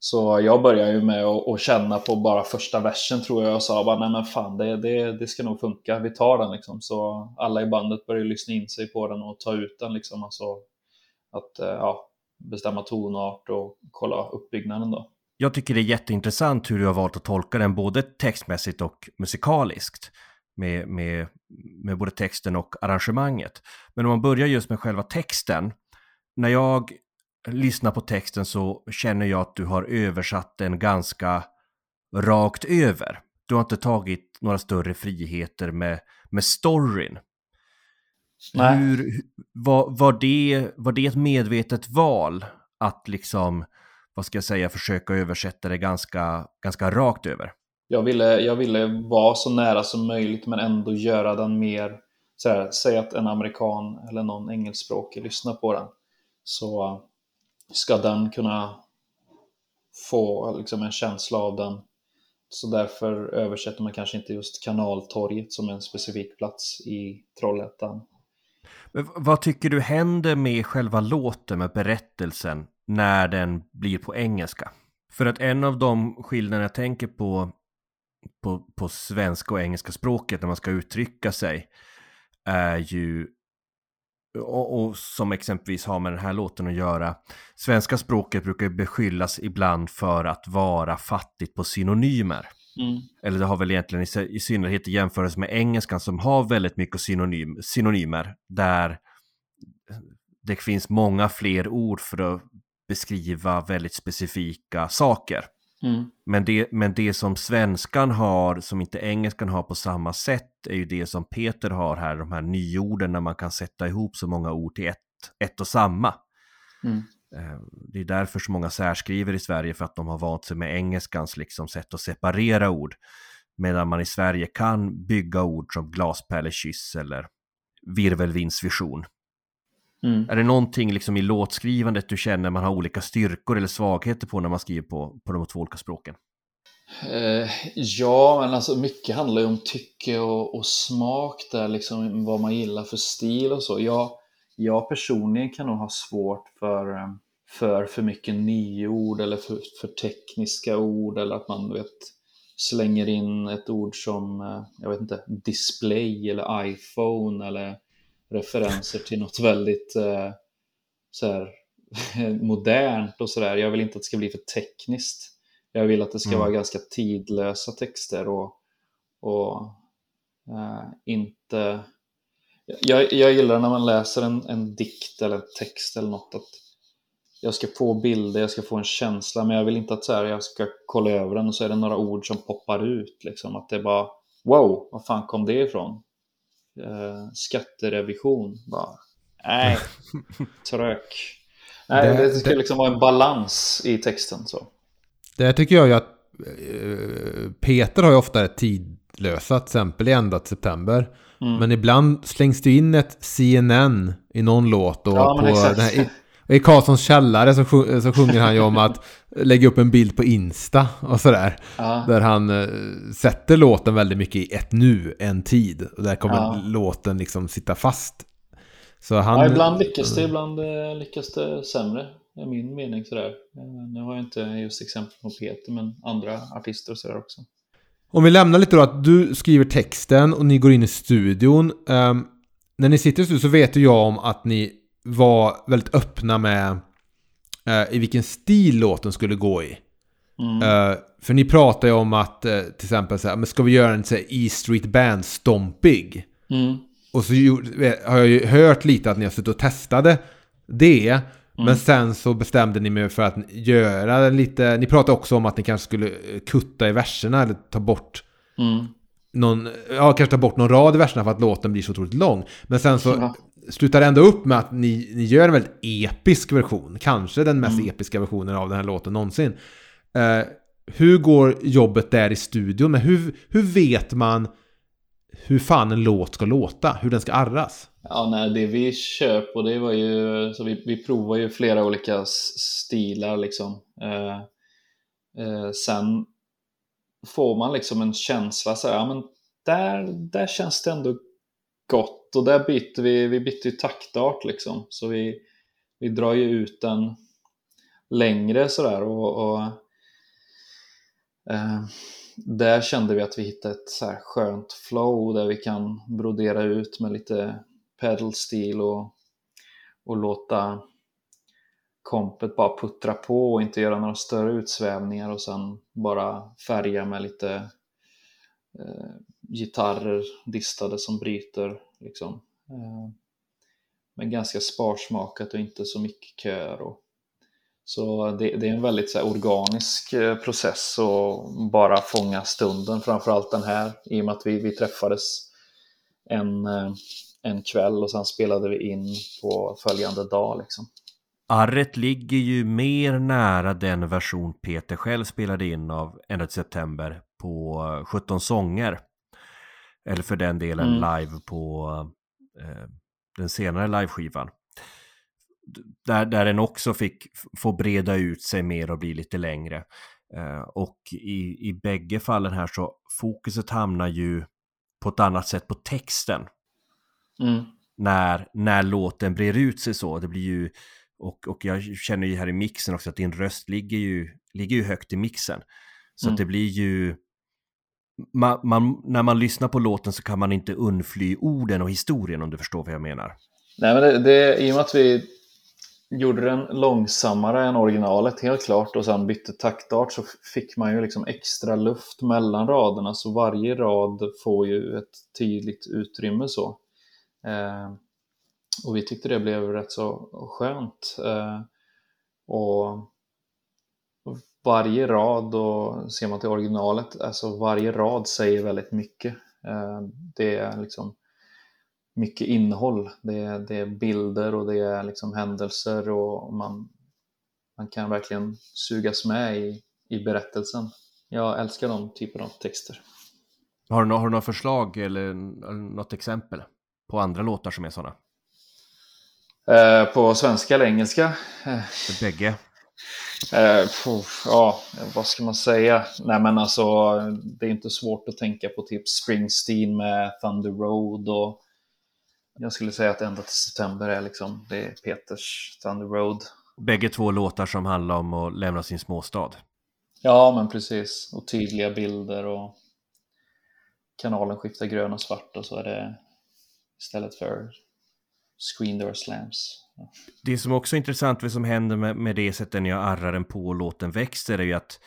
Så jag började ju med att, känna på bara första versen tror jag och sa bara nej men fan det, det, det ska nog funka, vi tar den liksom. Så alla i bandet började lyssna in sig på den och ta ut den liksom. Alltså att eh, ja, bestämma tonart och kolla uppbyggnaden då. Jag tycker det är jätteintressant hur du har valt att tolka den både textmässigt och musikaliskt. Med, med, med både texten och arrangemanget. Men om man börjar just med själva texten. När jag lyssnar på texten så känner jag att du har översatt den ganska rakt över. Du har inte tagit några större friheter med, med storyn. Nej. Hur, var, var, det, var det ett medvetet val att liksom, vad ska jag säga, försöka översätta det ganska, ganska rakt över? Jag ville, jag ville vara så nära som möjligt men ändå göra den mer, så här, säg att en amerikan eller någon engelskspråkig lyssnar på den. så ska den kunna få liksom en känsla av den. Så därför översätter man kanske inte just kanaltorget som en specifik plats i Trollhättan. Men vad tycker du händer med själva låten, med berättelsen, när den blir på engelska? För att en av de skillnader jag tänker på, på, på svenska och engelska språket när man ska uttrycka sig är ju och, och, som exempelvis har med den här låten att göra. Svenska språket brukar beskyllas ibland för att vara fattigt på synonymer. Mm. Eller det har väl egentligen i, i synnerhet i jämförelse med engelskan som har väldigt mycket synonym, synonymer. Där det finns många fler ord för att beskriva väldigt specifika saker. Mm. Men, det, men det som svenskan har, som inte engelskan har på samma sätt, är ju det som Peter har här, de här nyorden när man kan sätta ihop så många ord till ett, ett och samma. Mm. Eh, det är därför så många särskriver i Sverige, för att de har vant sig med engelskans liksom sätt att separera ord. Medan man i Sverige kan bygga ord som glaspärlekyss eller virvelvindsvision. Mm. Är det någonting liksom i låtskrivandet du känner man har olika styrkor eller svagheter på när man skriver på, på de två olika språken? Eh, ja, men alltså mycket handlar ju om tycke och, och, smak där, liksom vad man gillar för stil och så. Jag, jag personligen kan nog ha svårt för, eh, för för mycket nyord eller för, för tekniska ord eller att man vet slänger in ett ord som, eh, jag vet inte, display eller iPhone eller referenser till något väldigt eh, så här, modernt och sådär. Jag vill inte att det ska bli för tekniskt. Jag vill att det ska mm. vara ganska tidlösa texter och, och eh, inte... Jag, jag gillar när man läser en, en dikt eller en text eller något att jag ska få bilder, jag ska få en känsla, men jag vill inte att så här, jag ska kolla över den och så är det några ord som poppar ut. Liksom, att det är bara wow, var fan kom det ifrån? Eh, skatterevision. Bara, nej, trök. Nej, det, det ska det, liksom vara en balans i texten. Så. Det tycker jag ju att eh, Peter har ju ofta ett tidlösa, till exempel i ända till september. Mm. Men ibland slängs det in ett CNN i någon låt. Och ja, på den här, i Karlssons källare så, sjung, så sjunger han ju om att lägga upp en bild på Insta och sådär. Ja. Där han uh, sätter låten väldigt mycket i ett nu, en tid. Och där kommer ja. låten liksom sitta fast. Så han, ja, ibland lyckas det, ibland eh, lyckas det sämre. Är min mening sådär. Eh, nu har jag inte just exempel på Peter, men andra artister och sådär också. Om vi lämnar lite då att du skriver texten och ni går in i studion. Um, när ni sitter i studion så vet ju jag om att ni var väldigt öppna med uh, i vilken stil låten skulle gå i. Mm. Uh, för ni pratar ju om att uh, till exempel så här, men ska vi göra en så här, E Street Band stompig? Mm. Och så har jag ju hört lite att ni har suttit och testade det. Mm. Men sen så bestämde ni mig för att göra lite, ni pratade också om att ni kanske skulle kutta i verserna eller ta bort mm. någon, ja kanske ta bort någon rad i verserna för att låten blir så otroligt lång. Men sen så ja slutar ändå upp med att ni, ni gör en väldigt episk version. Kanske den mest mm. episka versionen av den här låten någonsin. Uh, hur går jobbet där i studion? Men hur, hur vet man hur fan en låt ska låta? Hur den ska arras? Ja, nej, det vi kör på det var ju, så vi, vi provar ju flera olika stilar liksom. Uh, uh, sen får man liksom en känsla så här, ja men där, där känns det ändå gott och där bytte vi, vi bytte ju taktart liksom. Så vi, vi drar ju ut den längre sådär och, och eh, där kände vi att vi hittade ett så här skönt flow där vi kan brodera ut med lite pedalstil och, och låta kompet bara puttra på och inte göra några större utsvävningar och sen bara färga med lite eh, gitarrer distade som bryter. Liksom. Eh, men ganska sparsmakat och inte så mycket köer. Och, så det, det, är en väldigt så här, organisk eh, process och bara fånga stunden, framförallt den här, i och med att vi, vi träffades en, eh, en kväll och sen spelade vi in på följande dag. Liksom. Arret ligger ju mer nära den version Peter själv spelade in av Ända till september på 17 sånger. Eller för den delen mm. live på eh, den senare liveskivan. där, där den också fick få breda ut sig mer och bli lite längre. Eh, och i, i bägge fallen här så fokuset hamnar ju på ett annat sätt på texten. Mm. När, när låten brer ut sig så. Det blir ju, och, och jag känner ju här i mixen också att din röst ligger ju, ligger ju högt i mixen. Så Mm. att det blir ju... Man, man, när man lyssnar på låten så kan man inte undfly orden och historien om du förstår vad jag menar. Nej, men det, det, i och med att vi gjorde den långsammare än originalet helt klart och sen bytte taktart så fick man ju liksom extra luft mellan raderna så varje rad får ju ett tydligt utrymme så. Eh, och vi tyckte det blev rätt så skönt. Eh, och varje rad, och ser man till originalet, alltså varje rad säger väldigt mycket. Eh, det är liksom mycket innehåll. Det är, det är bilder och det är liksom händelser och man, man kan verkligen sugas med i, i berättelsen. Jag älskar de typerna av texter. Har du, nå- har du några förslag eller, eller något exempel på andra låtar som är sådana? Eh, på svenska eller engelska? Eh, Bägge. Eh, puh, ja, vad ska man säga? Nej men alltså, det är inte svårt att tänka på typ Springsteen med Thunder Road och jag skulle säga att ända till september är liksom, det är Peters Thunder Road. Bägge två låtar som handlar om att lämna sin småstad. Ja, men precis. Och tydliga bilder och kanalen skiftar grön och svart och så är det istället för screen door slams. Det som också är intressant, vad som händer med, med det sättet när jag arrar den på och låten växer, är ju att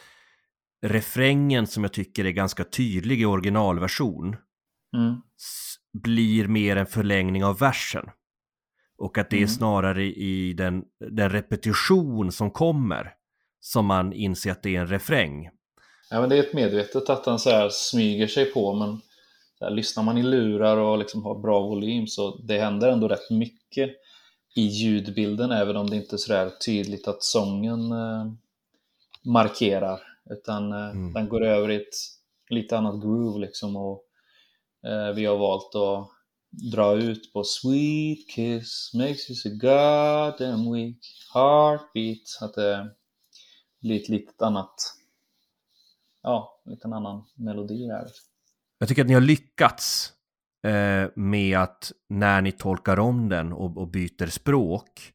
refrängen som jag tycker är ganska tydlig i originalversion Mm. blir mer en förlängning av versen. Och att det är Mm. snarare i den, den repetition som kommer som man inser att det är en refräng. Ja, men det är ett medvetet att den så här smyger sig på, men så här, lyssnar man i lurar och liksom har bra volym så det händer ändå rätt mycket i ljudbilden, även om det inte är så där tydligt att sången eh, markerar, utan eh, Mm. den går över i ett lite annat groove liksom och eh, vi har valt att dra ut på Sweet kiss makes you so goddamn weak heartbeat, att det blir ett litet annat ja, en liten annan melodi där. Jag tycker att ni har lyckats Eh, med att när ni tolkar om den och, och byter språk,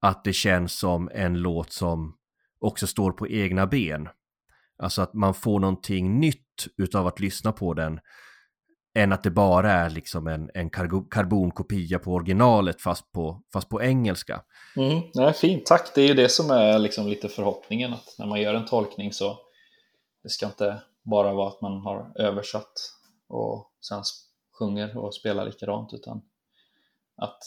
att det känns som en låt som också står på egna ben. Alltså att man får någonting nytt utav att lyssna på den än att det bara är liksom en, en karbonkopia på originalet fast på, fast på engelska. Mm, nej, fint, tack. Det är ju det som är liksom lite förhoppningen, att när man gör en tolkning så det ska inte bara vara att man har översatt och sen sjunger och spelar likadant, utan att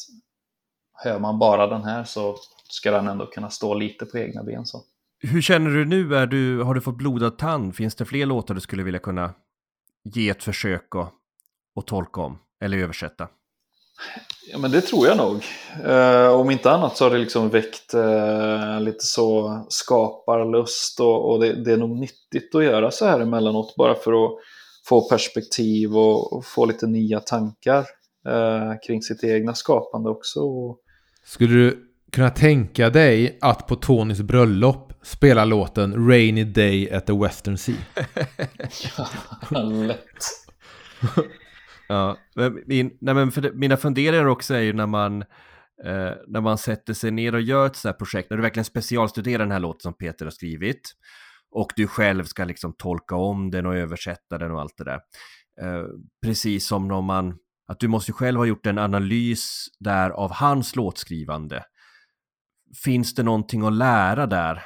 hör man bara den här så ska den ändå kunna stå lite på egna ben. Så. Hur känner du nu? Är du, har du fått blodad tand? Finns det fler låtar du skulle vilja kunna ge ett försök och, och tolka om eller översätta? Ja, men det tror jag nog. Eh, om inte annat så har det liksom väckt eh, lite så skaparlust och, och det, det är nog nyttigt att göra så här emellanåt bara för att få perspektiv och, och få lite nya tankar eh, kring sitt egna skapande också. Och, Skulle du kunna tänka dig att på Tonys bröllop spela låten Rainy Day at the Western Sea? lätt. Ja, men min, nej men för det, mina funderingar också är ju när man, eh, när man sätter sig ner och gör ett sådant här projekt, när du verkligen specialstuderar den här låten som Peter har skrivit och du själv ska liksom tolka om den och översätta den och allt det där. Eh, precis som om man, att du måste ju själv ha gjort en analys där av hans låtskrivande. Finns det någonting att lära där?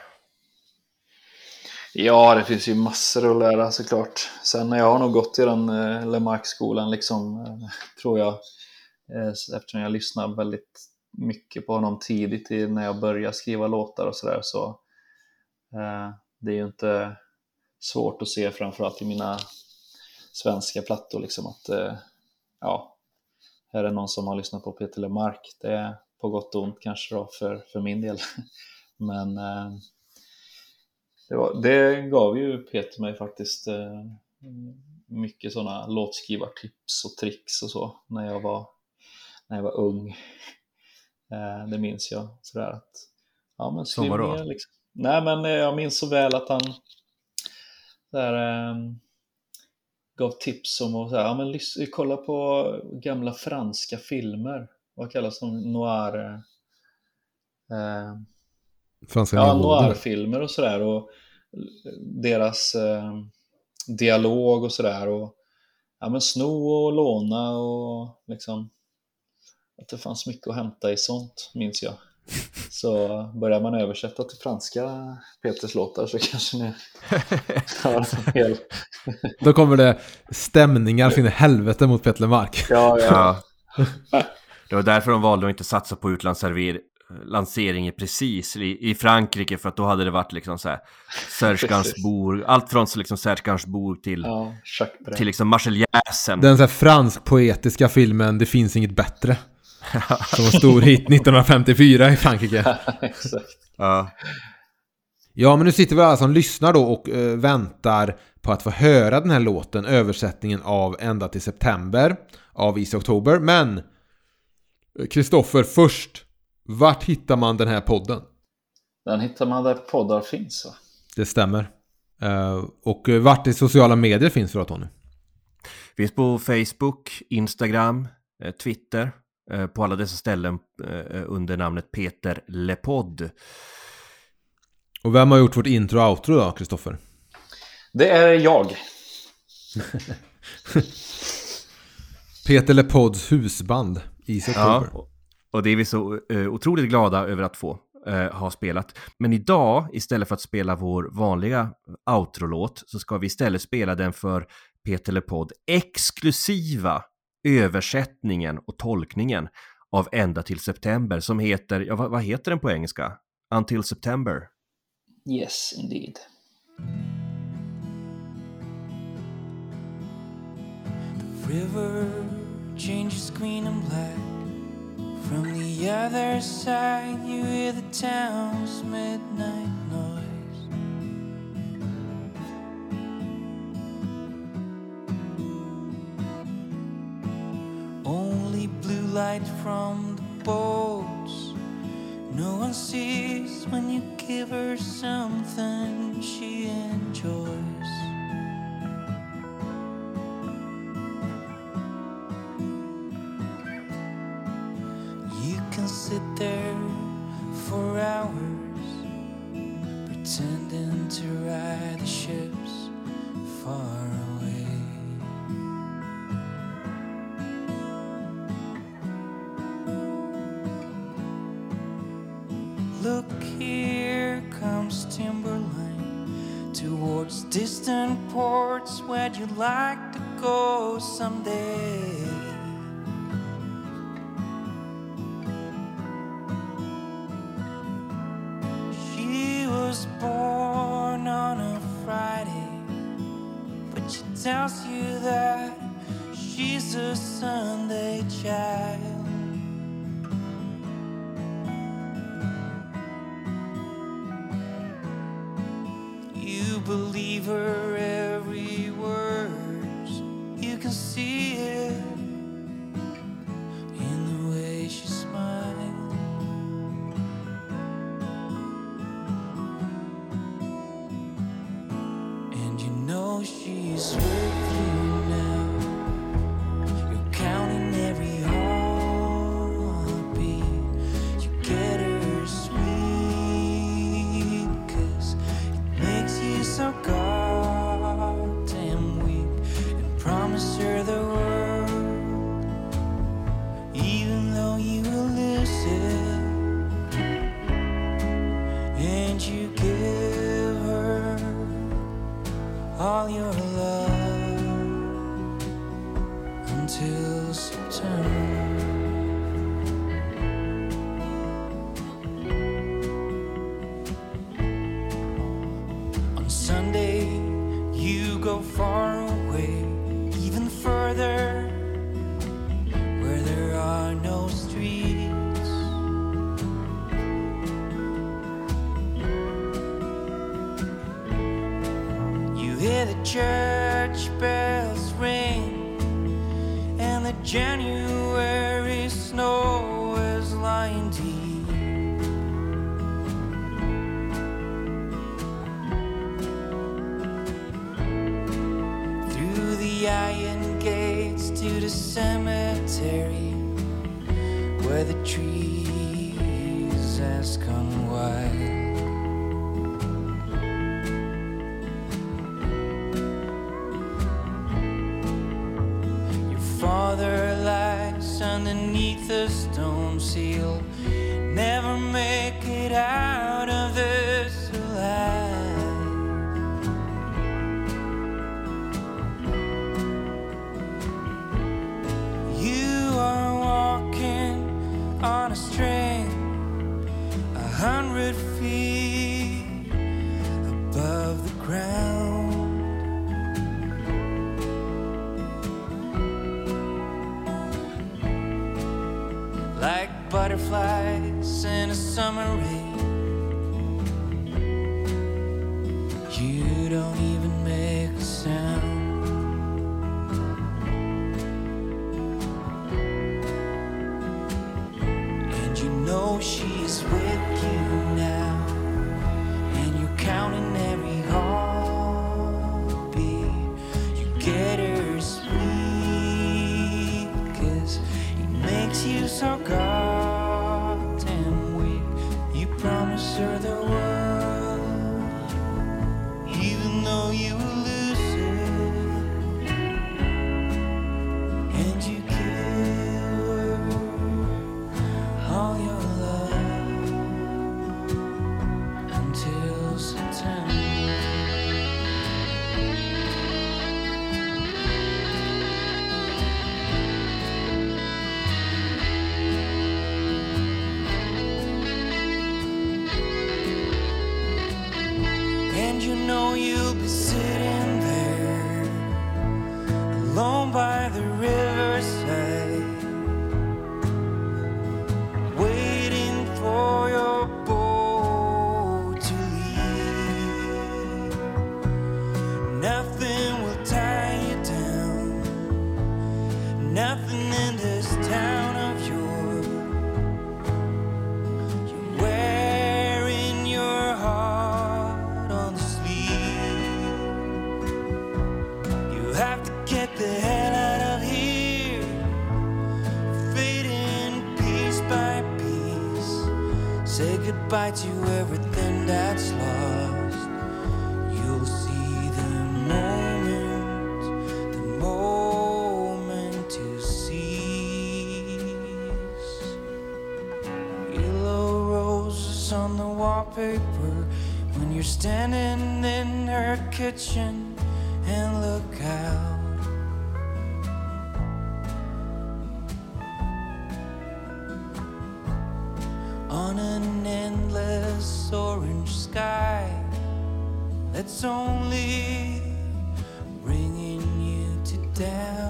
Ja, det finns ju massor att lära såklart. Sen jag har nog gått i den eh, Lemark-skolan liksom, eh, tror jag. Eh, eftersom jag lyssnar väldigt mycket på honom tidigt i, när jag började skriva låtar och sådär. Så, eh, det är ju inte svårt att se framförallt i mina svenska plattor liksom att eh, ja, här är någon som har lyssnat på Peter Lemark. Det är på gott och ont kanske då för, för min del. Men eh, det, var, det gav ju Peter mig faktiskt eh, mycket sådana låtskrivartips och tricks och så när jag var, när jag var ung. Det minns jag. Sådär att, ja, men skriv ner liksom. Nej, men eh, jag minns så väl att han där, eh, gav tips om att så här, ja, men kolla på gamla franska filmer. Vad kallas de? Noir? Eh, eh, Franska ja, noirfilmer och sådär. Och deras eh, dialog och sådär. Och ja, men sno och låna och liksom att det fanns mycket att hämta i sånt, minns jag. Så börjar man översätta till franska Peters låtar så kanske ni har en hel... Då kommer det stämningar så in i helvete mot Peter Lemark. Ja, ja. Ja. Det var därför de valde att inte satsa på utlandslansering precis i, Frankrike för att då hade det varit liksom så här Serge Gainsbourg, allt från så liksom Serge Gainsbourg till, ja till liksom Marseljäsen. Den så här fransk-poetiska filmen Det finns inget bättre. Som var stor hit 1954 i Frankrike. Exakt. Ja. Ja, men nu sitter vi alla som lyssnar då och eh, väntar på att få höra den här låten, översättningen av Ända till September av Easy October. Men eh, Kristoffer, först, vart hittar man den här podden? Den hittar man där poddar finns va? Det stämmer. Eh, och eh, vart i sociala medier finns det då, Tony? Finns på Facebook, Instagram, eh, Twitter. Eh, På alla dessa ställen eh, under namnet Peter Lepodd. Och vem har gjort vårt intro och outro då, Kristoffer? Det är jag. Peter Lepodds husband, Easy Ja, och- det är vi så eh, otroligt glada över att få eh, ha spelat. Men idag, istället för att spela vår vanliga outro-låt, så ska vi istället spela den för Peter Lepodd exklusiva översättningen och tolkningen av Ända till September som heter, ja vad, heter den på engelska? Until September. Yes, indeed. river changes green and black. From the other side, you hear the town's midnight noise. Only blue light from the boats. No one sees when you give her something she enjoys. You can sit there for hours, pretending to ride the ships far away. Look, here comes Timberline towards distant ports. Where'd you like to go someday? She was born on a Friday, but she tells you that she's a Sunday child. Her every word. You can see it You're standing in her kitchen and look out. On an endless orange sky that's only bringing you to death.